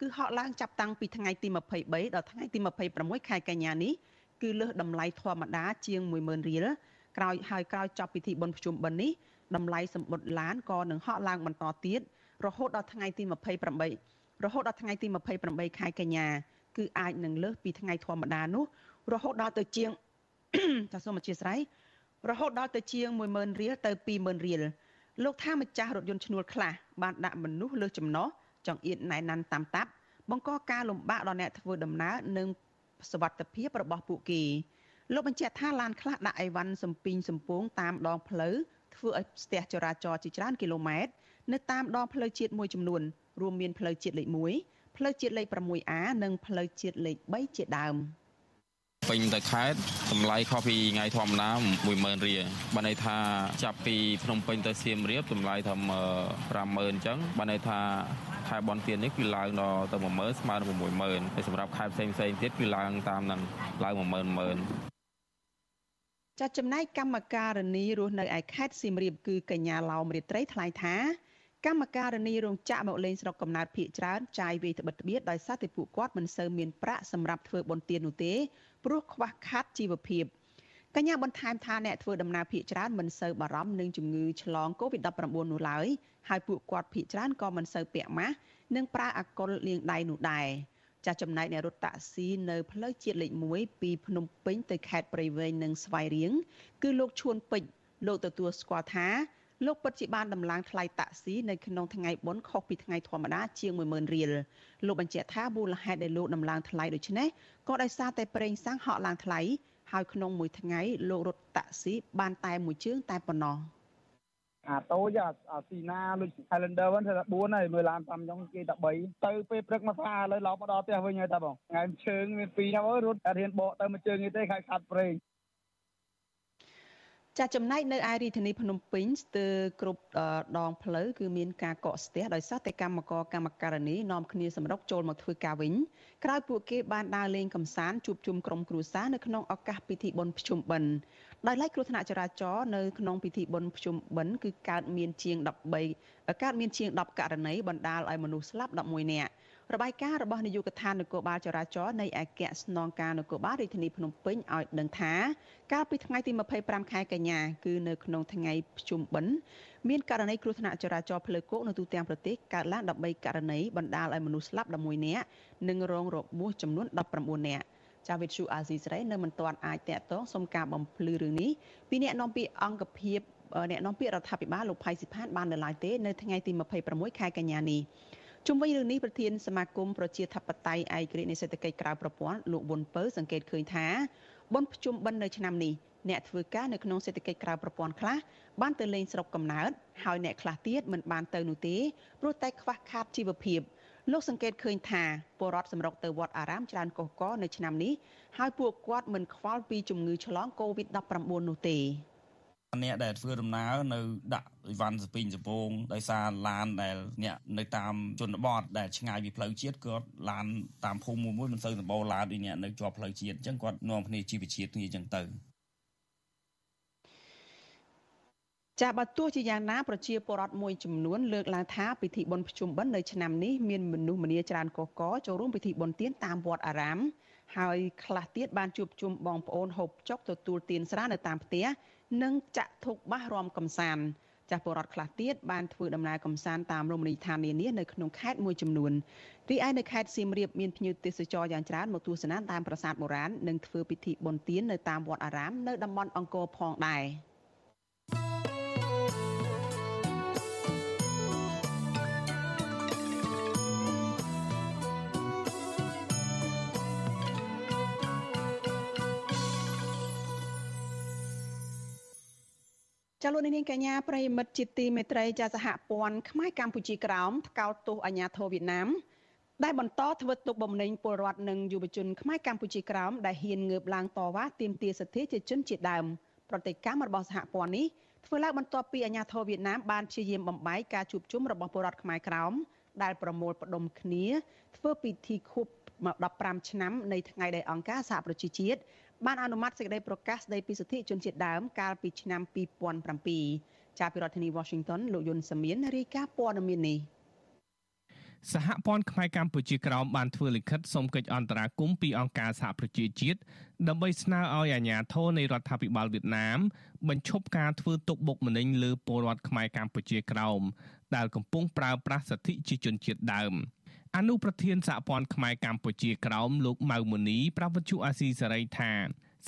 គឺហក់ឡើងចាប់តាំងពីថ្ងៃទី23ដល់ថ្ងៃទី26ខែកញ្ញានេះគឺលើសតម្លៃធម្មតាជាង10000រៀលក្រោយហើយក្រោយចប់ពិធីបុណ្យភ្ជុំបិណ្ឌនេះតម្លៃសម្បត្តិឡានក៏នឹងហក់ឡើងបន្តទៀតរហូតដល់ថ្ងៃទី28រហូតដល់ថ្ងៃទី28ខែកញ្ញាគឺអាចនឹងលើសពីថ្ងៃធម្មតានោះរហូតដល់ទៅជាងចាសសូមអធិស្ឋាន រហូតដល់ទៅជាង10000រៀលទៅ20000រៀលលោកថាម្ចាស់រថយន្តឈ្នួលខ្លះបានដាក់មនុស្សលើសចំណោះចង្អៀតណែណាន់តាមតាប់បង្កការលំបាកដល់អ្នកធ្វើដំណើរនិងសវត្ថភាពរបស់ពួកគេលោកបញ្ជាក់ថាឡានខ្លះដាក់អីវ៉ាន់សំពីងសំពងតាមដងផ្លូវធ្វើឲ្យស្ទះចរាចរណ៍ជាច្រើនគីឡូម៉ែត្រនៅតាមដងផ្លូវជាតិមួយចំនួនរួមមានផ្លូវជាតិលេខ1ផ្លូវជាតិលេខ 6A និងផ្លូវជាតិលេខ3ជាដើម ពេញទៅខេត្តតម្លៃខុសពីថ្ងៃធម្មតា10000រៀលបើន័យថាចាប់ពីភ្នំពេញទៅសៀមរាបតម្លៃថា50000អញ្ចឹងបើន័យថាខែបនទៀននេះគឺឡើងដល់ទៅ10000ស្មើនឹង60000ហើយសម្រាប់ខែផ្សេងផ្សេងទៀតគឺឡើងតាមនឹងឡើង10000 10000ចាត់ចំណែកកម្មការនីរស់នៅឯខេត្តសៀមរាបគឺកញ្ញាឡោមរាត្រីថ្លែងថា កម្មការនីរោងចក្រមកលេងស្រុកកំណើតភៀកច្រើនចាយវេត្បិតត្បៀតដោយសារតែពួកគាត់មិនសូវមានប្រាក់សម្រាប់ធ្វើបុណ្យទាននោះទេព្រោះខ្វះខាតជីវភាពកញ្ញាបន្ថែមថាអ្នកធ្វើដំណើរភៀកច្រើនមិនសូវបារម្ភនឹងជំងឺឆ្លង COVID-19 នោះឡើយហើយពួកគាត់ភៀកច្រើនក៏មិនសូវពាក់ម៉ាស់និងប្រើអាល់កុលលាងដៃនោះដែរចាស់ចំណែកអ្នករត់តាក់ស៊ីនៅផ្លូវជាតិលេខ1ពីភ្នំពេញទៅខេត្តព្រៃវែងនិងស្វាយរៀងគឺលោកឈួនពេជ្រលោកទទួលស្គាល់ថា លោកពិតជាបានដំឡើងថ្លៃតាក់ស៊ីនៅក្នុងថ្ងៃបុណ្យខុសពីថ្ងៃធម្មតាជាង10000រៀលលោកបញ្ជាក់ថាមូលហេតុដែលលោកដំឡើងថ្លៃដូចនេះក៏ដោយសារតែប្រេងសាំងហក់ឡើងថ្លៃហើយក្នុងមួយថ្ងៃលោករត់តាក់ស៊ីបានតែមួយជើងតែប៉ុណ្ណោះ។អាតូចអាស៊ីណាដូច Highlander វិញថា4ហើយមើលឡាន5ចុងគេតែ3ទៅពេលព្រឹកមកថាឥឡូវឡប់មកដល់ផ្ទះវិញហើយតាបងថ្ងៃជើងមាន2ណារត់រៀនបកទៅមួយជើងទេខាត់ខាត់ប្រេង ចាចំណែកនៅឯរាជធានីភ្នំពេញស្ទើរគ្រប់ដងផ្លូវគឺមានការកកស្ទះដោយសារតែកម្មករកម្មការនីនាំគ្នាសម្រុកចូលមកធ្វើការវិញក្រោយពួកគេបានដើរលេងកម្សាន្តជួបជុំក្រុមគ្រួសារនៅក្នុងឱកាសពិធីបុណ្យភ្ជុំបិណ្ឌដោយឡែកគ្រោះថ្នាក់ចរាចរណ៍នៅក្នុងពិធីបុណ្យភ្ជុំបិណ្ឌគឺកើតមានជាង13កើតមានជាង10ករណីបណ្ដាលឲ្យមនុស្សស្លាប់11នាក់ របាយការណ៍របស់នាយកដ្ឋាននគរបាលចរាចរណ៍នៃអគ្គស្នងការនគរបាលរាជធានីភ្នំពេញឲ្យដឹងថាកាលពីថ្ងៃទី25ខែកញ្ញាគឺនៅក្នុងថ្ងៃភ្ជុំបិណ្ឌមានករណីគ្រោះថ្នាក់ចរាចរណ៍ផ្លូវគោកនៅទូទាំងប្រទេសកើតឡើង13ករណីបណ្ដាលឲ្យមនុស្សស្លាប់11នាក់និងរងរបួសចំនួន19នាក់ចាវិទ្យុអាស៊ីសេរីនៅមិនទាន់អាចតាក់ទងសុំការបំភ្លឺរឿងនេះពីអ្នកនាំពាក្យអង្គភាពអ្នកនាំពាក្យរដ្ឋាភិបាលលោកផៃស៊ីផានបាននៅឡើយទេនៅថ្ងៃទី26ខែកញ្ញានេះ ជុំវិញរឿងនេះប្រធានសមាគមប្រជាធិបតេយ្យឯករាជ្យនៃសេដ្ឋកិច្ចក្រៅប្រព័ន្ធលោកប៊ុនពៅសង្កេតឃើញថាបុណ្យភ្ជុំបិណ្ឌនៅឆ្នាំនេះអ្នកធ្វើការនៅក្នុងសេដ្ឋកិច្ចក្រៅប្រព័ន្ធខ្លះបានទៅលេងស្រុកកំណើតហើយអ្នកខ្លះទៀតមិនបានទៅនោះទេព្រោះតែខ្វះខាតជីវភាពលោកសង្កេតឃើញថាពលរដ្ឋសម្រុកទៅវត្តអារាមច្រើនកុះកនៅឆ្នាំនេះហើយពួកគាត់មិនខ្វល់ពីជំងឺឆ្លង Covid-19 នោះទេ អ្នកដែលធ្វើដំណើរនៅដាក់អីវ៉ាន់សពីងសពងដោយសារឡានដែលអ្នកនៅតាមជនបទដែលឆ្ងាយពីផ្លូវជាតិគាត់ឡានតាមភូមិមួយមួយមិនសូវសម្បូរឡានដូចអ្នកនៅជាប់ផ្លូវជាតិអញ្ចឹងគាត់នាំគ្នាជីវជាតិគ្នាអញ្ចឹងទៅចាបើទោះជាយ៉ាងណាប្រជាពលរដ្ឋមួយចំនួនលើកឡើងថាពិធីបុណ្យភ្ជុំបិណ្ឌនៅឆ្នាំនេះមានមនុស្សម្នាច្រើនកកកចូលរួមពិធីបុណ្យទានតាមវត្តអារាម ហើយខ្លះទៀតបានជួបជុំបងប្អូនហូបចុកទទួលទានស្រានៅតាមផ្ទះ និងចាក់ធុកបាសរំកំសាន្តចាស់ពលរដ្ឋខ្លះទៀតបានធ្វើដំណើរកំសាន្តតាមរមណីយដ្ឋាននានានៅក្នុងខេត្តមួយចំនួនរីឯនៅខេត្តសៀមរាបមានភ្ញៀវទេសចរយ៉ាងច្រើនមកទស្សនាតាមប្រាសាទបុរាណនិងធ្វើពិធីបុណ្យទាននៅតាមវត្តអារាមនៅតំបន់អង្គរផងដែរ។ ចាលោកនាងកញ្ញាប្រិមិត្តជាទីមេត្រីចាសហព័ន្ធខ្មែរកម្ពុជាក្រោមថ្កោលទោសអាញាធរវៀតណាមដែលបន្តធ្វើទុកបុកម្នេញពលរដ្ឋនិងយុវជនខ្មែរកម្ពុជាក្រោមដែលហ៊ានងើបឡើងតវ៉ាទាមទារសិទ្ធិជាជនជាតិដើមប្រតិកម្មរបស់សហព័ន្ធនេះធ្វើឡើងបន្ទាប់ពីអាញាធរវៀតណាមបានព្យាយាមបំបែកការជួបជុំរបស់ពលរដ្ឋខ្មែរក្រោមដែលប្រមូលផ្ដុំគ្នាធ្វើពិធីខួប15ឆ្នាំនៃថ្ងៃដែលអង្គការសហប្រជាជាតិ បានអនុម័តសេចក្តីប្រកាសស្តីពីសិទ្ធិជនជាតិដើមកាលពីឆ្នាំ2007ចាប់ពីរដ្ឋធានី Washington លោកយុនសាមៀនរាយការណ៍ព័ត៌មាននេះសហព័ន្ធខ្មែរកម្ពុជាក្រោមបានធ្វើលិខិតសុំកិច្ចអន្តរាគមន៍ពីអង្គការសហប្រជាជាតិដើម្បីស្នើឲ្យអាជ្ញាធរនៃរដ្ឋាភិបាលវៀតណាមបញ្ឈប់ការធ្វើទុកបុកម្នេញលើពលរដ្ឋខ្មែរកម្ពុជាក្រោមដែលកំពុងប្រើប្រាស់សិទ្ធិជាជនជាតិដើម។ អនុប្រធានសហព័ន្ធខ្មែរកម្ពុជាក្រោមលោកម៉ៅមុនីប្រវត្តិជអាស៊ីសេរីថា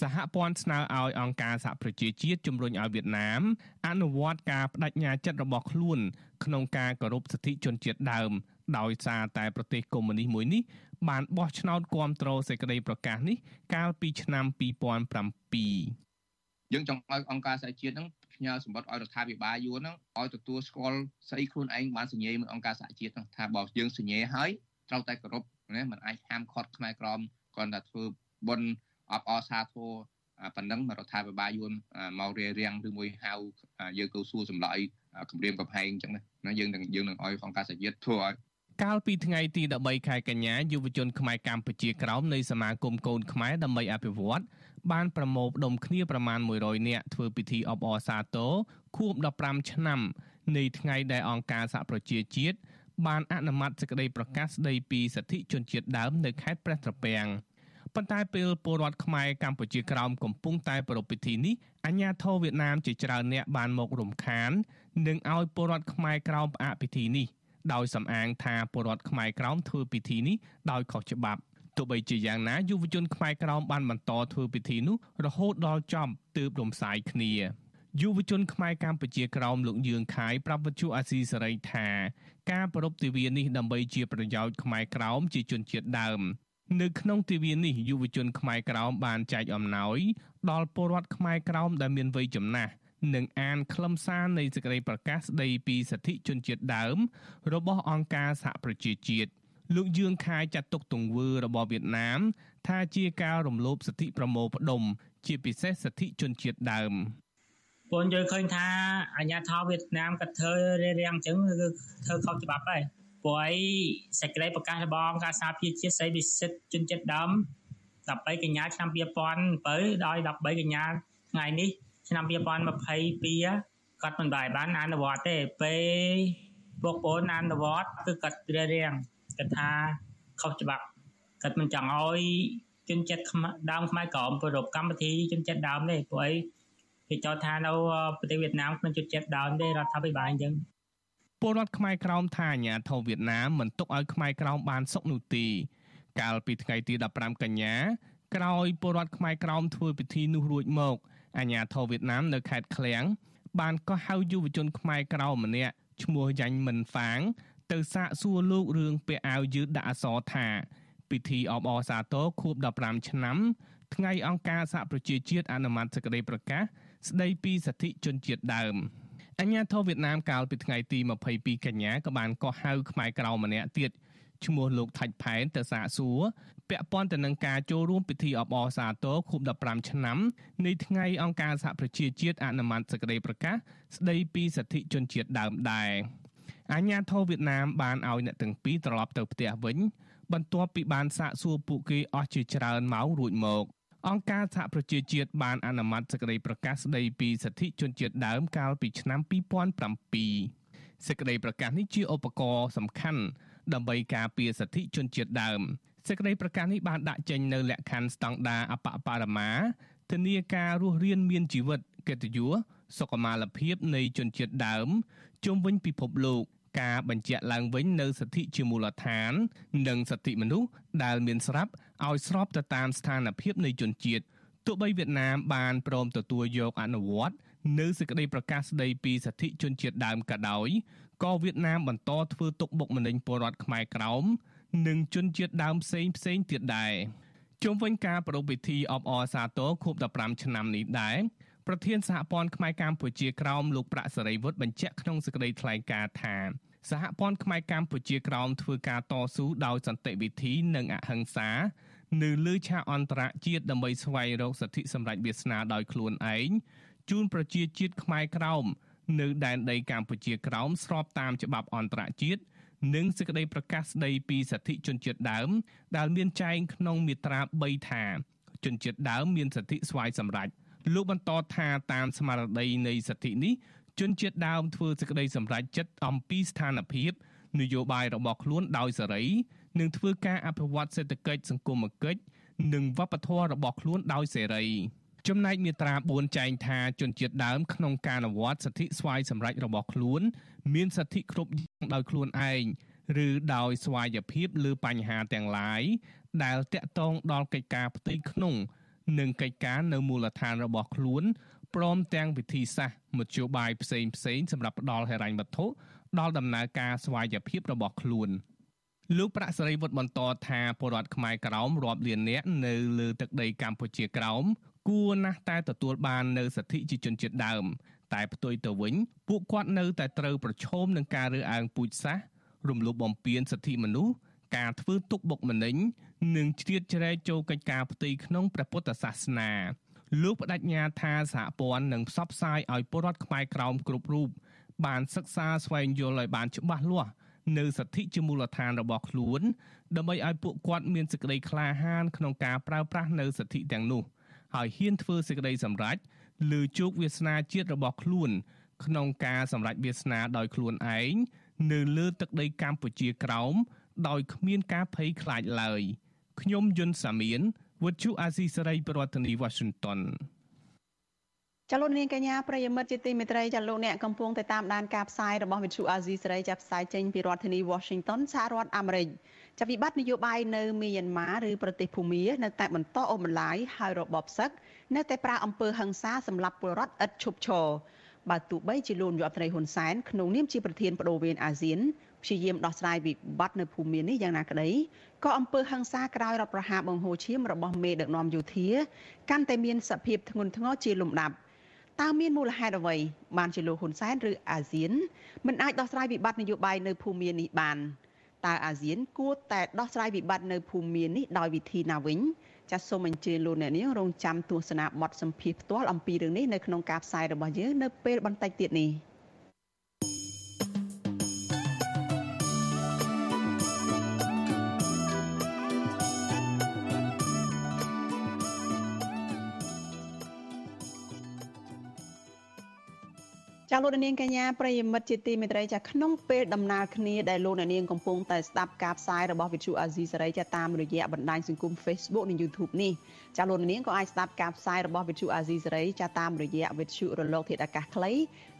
សហព័ន្ធស្នើឲ្យអង្គការសហប្រជាជាតិជំរុញឲ្យវៀតណាមអនុវត្តការបដិញ្ញាចិត្តរបស់ខ្លួន ក្នុងការគោរពសិទ្ធិជនជាតិដើម ដោយសារតែប្រទេសកុម្មុយនីសមួយនេះបានបោះឆ្នោតគ្រប់គ្រងសេចក្តីប្រកាសនេះកាលពីឆ្នាំ2007យើងចង់ឲ្យអង្គការសហជាតិហ្នឹង ផ្ញើសម្បត្តិឲ្យរដ្ឋាភិបាលយួនហ្នឹងឲ្យទទួលស្គាល់ស្អីខ្លួនឯងបានសញ្ញេមួយអង្គការសហជាតិហ្នឹងថាបើយើងសញ្ញេហើយត្រូវតែគោរពណាมันអាចហាមឃាត់ខ្មែរក្រមគ្រាន់តែធ្វើបុណ្យអបអរសាទរប៉ុណ្ណឹងរដ្ឋាភិបាលយួនមករារាំងឬមួយហៅយើងទៅសួរចម្លើយគម្រាមកំហែងអញ្ចឹងណាយើងនឹងយើងនឹងឲ្យអង្គការសហជាតិធ្វើឲ្យ កាលពីថ្ងៃទី13ខែកញ្ញាយុវជនខ្មែរកម្ពុជាក្រោមនៃសមាគមកូនខ្មែរដើម្បីអភិវឌ្ឍបានប្រមូលផ្ដុំគ្នាប្រមាណ100នាក់ធ្វើពិធីអបអរសាទរខួប15ឆ្នាំ នៃថ្ងៃដែលអង្គការសហប្រជាជាតិបានអនុម័តសេចក្តីប្រកាសស្តីពីសិទ្ធិជនជាតិដើមនៅខេត្តព្រះត្រពាំងប៉ុន្តែពេលពលរដ្ឋខ្មែរកម្ពុជាក្រោមកំពុងតែប្រារព្ធពិធីនេះអាជ្ញាធរវៀតណាមជាច្រើនអ្នកបានមករំខាន និងឲ្យពលរដ្ឋខ្មែរក្រោមផ្អាកពិធីនេះ ដោយសំអាងថាពលរដ្ឋខ្មែរក្រោមធ្វើពិធីនេះដោយខុសច្បាប់ទោះបីជាយ៉ាងណាយុវជនខ្មែរក្រោមបានបន្តធ្វើពិធីនោះរហូតដល់ចប់ទើបរំសាយគ្នាយុវជនខ្មែរកម្ពុជាក្រោមលោកយឿងខាយប្រាប់វិទ្យុអាស៊ីសេរីថាការប្រពៃទិវានេះដើម្បីជាប្រយោជន៍ខ្មែរក្រោមជាជនជាតិដើមនៅក្នុងទិវានេះយុវជនខ្មែរក្រោមបានចែកអំណោយដល់ពលរដ្ឋខ្មែរក្រោមដែលមានវ័យចំណាស់ និងអានខ្លឹមសារនៃសេចក្តីប្រកាសស្តីពីសិទ្ធិជនជាតិដើម របស់អង្គការសហប្រជាជាតិលោកយឿងខាយចាត់ទុកទង្វើរបស់វៀតណាម ថាជាការរំលោភសិទ្ធិប្រមូលផ្ដុំ ជាពិសេសសិទ្ធិជនជាតិដើមពលយើងឃើញថាអាញាធរវៀតណាមក៏ធ្វើរារាំងអញ្ចឹងគឺធ្វើខុសច្បាប់ដែរព្រោះអីសេចក្តីប្រកាសរបស់អង្គការសហប្រជាជាតិស្តីពីសិទ្ធិជនជាតិដើម13កញ្ញាឆ្នាំ2007ដោយ13កញ្ញាថ្ងៃនេះ ឆ្នាំ2022គាត់មិនបាយបានអនុវត្តទេពេលពួកប្អូនអនុវត្តគឺគាត់រារាំងគាត់ថាខុសច្បាប់គាត់មិនចង់ឲ្យជនជាតិដើមខ្មែរក្រមប្រពកម្មវិធីជនជាតិដើមទេព្រោះអីគេចោទថានៅប្រទេសវៀតណាមក្នុងជនជាតិដើមទេរដ្ឋាភិបាលអញ្ចឹងពលរដ្ឋខ្មែរក្រោមថាអាញាធរវៀតណាមមិនទុកឲ្យខ្មែរក្រោមបានសុខនោះទេកាលពីថ្ងៃទី15កញ្ញាក្រោយពលរដ្ឋខ្មែរក្រោមធ្វើពិធីនោះរួចមក អាញាធរវៀតណាមនៅខេត្តឃ្លៀងបានកោះហៅយុវជនខ្មែរក្រៅម្នាក់ឈ្មោះយ៉ាញ់មិនហ្វាង ទៅសាកសួរលោករឿងពាក់អាវយឺតដាក់អក្សរថាពិធីអបអរសាទរខួប15ឆ្នាំ ថ្ងៃអង្គការសហប្រជាជាតិអនុម័តសេចក្តីប្រកាសស្តីពីសិទ្ធិជនជាតិដើមអញ្ញាធិវៀតណាមកាលពីថ្ងៃទី22កញ្ញាក៏បានកោះហៅខ្មែរក្រៅម្នាក់ទៀត ឈ្មោះលោកថាច់ផែនទៅសាកសួរពាក់ព័ន្ធទៅនឹងការចូលរួមពិធីអបអរសាទរខួប15ឆ្នាំនៃថ្ងៃអង្គការសហប្រជាជាតិអនុម័តសេចក្តីប្រកាសស្តីពីសិទ្ធិជនជាតិដើមដែរអាញាធរវៀតណាមបានឲ្យអ្នកទាំងពីរត្រឡប់ទៅផ្ទះវិញ បន្ទាប់ពីបានសាកសួរពួកគេអស់ជាច្រើនម៉ោងរួចមកអង្គការសហប្រជាជាតិបានអនុម័តសេចក្តីប្រកាសស្តីពីសិទ្ធិជនជាតិដើមកាលពីឆ្នាំ2007សេចក្តីប្រកាសនេះជាឧបករណ៍សំខាន់ ដើម្បីការពារសិទ្ធិជនជាតិដើមសេចក្តីប្រកាសនេះបានដាក់ចេញនៅលក្ខខណ្ឌស្តង់ដារអបបរមាធានាការរស់រានមានជីវិតកិត្តិយសសុខុមាលភាពនៃជនជាតិដើមជុំវិញពិភពលោកការបញ្ជាក់ឡើងវិញនៅសិទ្ធិជាមូលដ្ឋាន និងសិទ្ធិមនុស្សដែលមានស្រាប់ឲ្យស្របទៅតាមស្ថានភាពនៃជនជាតិទោះបីវៀតណាមបានព្រមទទួលយកអនុវត្តនៅសេចក្តីប្រកាសស្តីពីសិទ្ធិជនជាតិដើមក៏ដោយ ក៏វៀតណាមបន្តធ្វើទុកបុកម្នេញពលរដ្ឋខ្មែរក្រោមនិងជនជាតិដើមផ្សេងផ្សេងទៀតដែរជុំវិញការប្រារព្ធពិធីអបអរសាទរខួប15ឆ្នាំនេះដែរប្រធានសហព័ន្ធខ្មែរកម្ពុជាក្រោមលោកប្រាក់សេរីវុឌ្ឍបញ្ជាក់ក្នុងសេចក្តីថ្លែងការណ៍ថាសហព័ន្ធខ្មែរកម្ពុជាក្រោមធ្វើការតស៊ូដោយសន្តិវិធីនិងអហិង្សានៅលើឆាកអន្តរជាតិដើម្បីស្វែងរកសិទ្ធិសម្រេចវាសនាដោយខ្លួនឯងជូនប្រជាជាតិខ្មែរក្រោម នៅដែនដីកម្ពុជាក្រោមស្របតាមច្បាប់អន្តរជាតិនិងសេចក្តីប្រកាសស្តីពីសិទ្ធិជនជាតិដើម ដែលមានចែងក្នុងមាត្រា3ថាជនជាតិដើមមានសិទ្ធិស្វ័យសម្រេចលោកបន្តថាតាមស្មារតីនៃសិទ្ធិនេះជនជាតិដើមធ្វើសេចក្តីសម្រេចចិត្តអំពីស្ថានភាពនយោបាយរបស់ខ្លួនដោយសេរីនិងធ្វើការអភិវឌ្ឍសេដ្ឋកិច្ចសង្គមគិច្ចនិងវប្បធម៌របស់ខ្លួនដោយសេរី ចំណែកមាត្រា4ចែងថាជនជាតិដើមក្នុងការអនុវត្តសិទ្ធិស្វ័យសម្រេចរបស់ខ្លួន មានសិទ្ធិគ្រប់យ៉ាងដោយខ្លួនឯងឬដោយស្វ័យភាពលើបញ្ហាទាំងឡាយដែលតាក់ទងដល់កិច្ចការផ្ទៃក្នុង និងកិច្ចការនៅមូលដ្ឋានរបស់ខ្លួនព្រមទាំងវិធីសាស្ត្រមធ្យោបាយផ្សេងផ្សេងសម្រាប់ផ្ដល់ហិរញ្ញវត្ថុដល់ដំណើរការស្វ័យភាពរបស់ខ្លួនលោកប្រាក់សេរីវុឌ្ឍបន្តថាពលរដ្ឋខ្មែរក្រោមរាប់លាននាក់នៅលើទឹកដីកម្ពុជាក្រោម គួរណាស់តែទទួលបាននៅសិទ្ធិជាជនជាតិដើម តែផ្ទុយទៅវិញ ពួកគាត់នៅតែត្រូវប្រឈមនឹងការរើសអើងពូជសាសន៍រំលោភបំពានសិទ្ធិមនុស្សការធ្វើទុកបុកម្នេញនិងជ្រៀតជ្រែកចូលកិច្ចការផ្ទៃក្នុងព្រះពុទ្ធសាសនាលោកបដិញ្ញាថាសហព័ន្ធនឹងផ្សព្វផ្សាយឲ្យពលរដ្ឋខ្មែរក្រោមគ្រប់រូបបានសិក្សាស្វែងយល់ឲ្យបានច្បាស់លាស់នៅសិទ្ធិជាមូលដ្ឋានរបស់ខ្លួនដើម្បីឲ្យពួកគាត់មានសេចក្តីក្លាហានក្នុងការប្រើប្រាស់នៅសិទ្ធិទាំងនោះ ហើយហ៊ានធ្វើសេចក្តីសម្រេចលើជោគវាសនាជាតិរបស់ខ្លួន ក្នុងការសម្រេចវាសនាដោយខ្លួនឯងនៅលើទឹកដីកម្ពុជាក្រោមដោយគ្មានការភ័យខ្លាចឡើយខ្ញុំយុនសាមៀនវុទ្ធុអាស៊ីសេរីប្រធានាធិបតី Washington ចលនាកញ្ញាប្រិយមិត្តជាទីមេត្រីចាលោកអ្នកកំពុងតែតាមដានការផ្សាយរបស់វិទ្យុអាស៊ីសេរីចាប់ផ្សាយចេញពីរដ្ឋធានី Washington សហរដ្ឋអាមេរិកចាវិបត្តិនយោបាយនៅមីយ៉ាន់ម៉ាឬប្រទេសភូមានៅតែបន្តអូសបន្លាយហើយរបបសឹកនៅតែប្រើអំពើហិង្សាសម្រាប់ពលរដ្ឋឥតឈប់ឈរបើទោះបីជាលោកនាយករដ្ឋមន្ត្រីហ៊ុនសែនក្នុងនាមជាប្រធានបដូវវេនអាស៊ានព្យាយាមដោះស្រាយវិបត្តិនៅភូមិមាននេះយ៉ាងណាក្តីក៏អំពើហិង្សាក្រោយរដ្ឋប្រហារបង្ហូរឈាមរបស់មេដឹកនាំយោធាកាន់តែមានសភាពធ្ងន់ធ្ងរជាលំដាប់ តើមានមូលហេតុអ្វីបានជាលោកហ៊ុនសែនឬអាស៊ានមិនអាចដោះស្រាយវិបត្តិនយោបាយនៅភូមិមាននេះបានតើអាស៊ានគួរតែដោះស្រាយវិបត្តិនៅភូមិមាននេះដោយវិធីណាវិញចាសសូមអញ្ជើញលោកអ្នកនាងរងចាំទស្សនាបទសម្ភាសផ្ទាល់អំពីរឿងនេះនៅក្នុងការផ្សាយរបស់យើងនៅពេលបន្តិចទៀតនេះ។ ចាលោកនាងកញ្ញាប្រិយមិត្តជាទីមេត្រីចាក្នុងពេលដំណើរគ្នាដែលលោកនាងកំពុងតែស្ដាប់ការផ្សាយរបស់វិទ្យុអាស៊ីសេរីចាតាមរយៈបណ្ដាញសង្គម Facebook និង YouTube នេះចាលោកនាងក៏អាចស្ដាប់ការផ្សាយរបស់វិទ្យុអាស៊ីសេរីចាតាមរយៈវិទ្យុរលកធាតុអាកាសខ្លី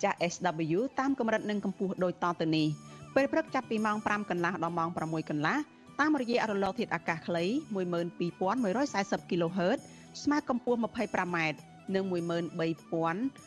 ចា SW តាមកម្រិតនិងកម្ពស់ដូចតទៅនេះពេលព្រឹកចាប់ពីម៉ោង5កន្លះដល់ម៉ោង6កន្លះតាមរយៈរលកធាតុអាកាសខ្លី12140 kHz ស្មើកម្ពស់ 25m និង13000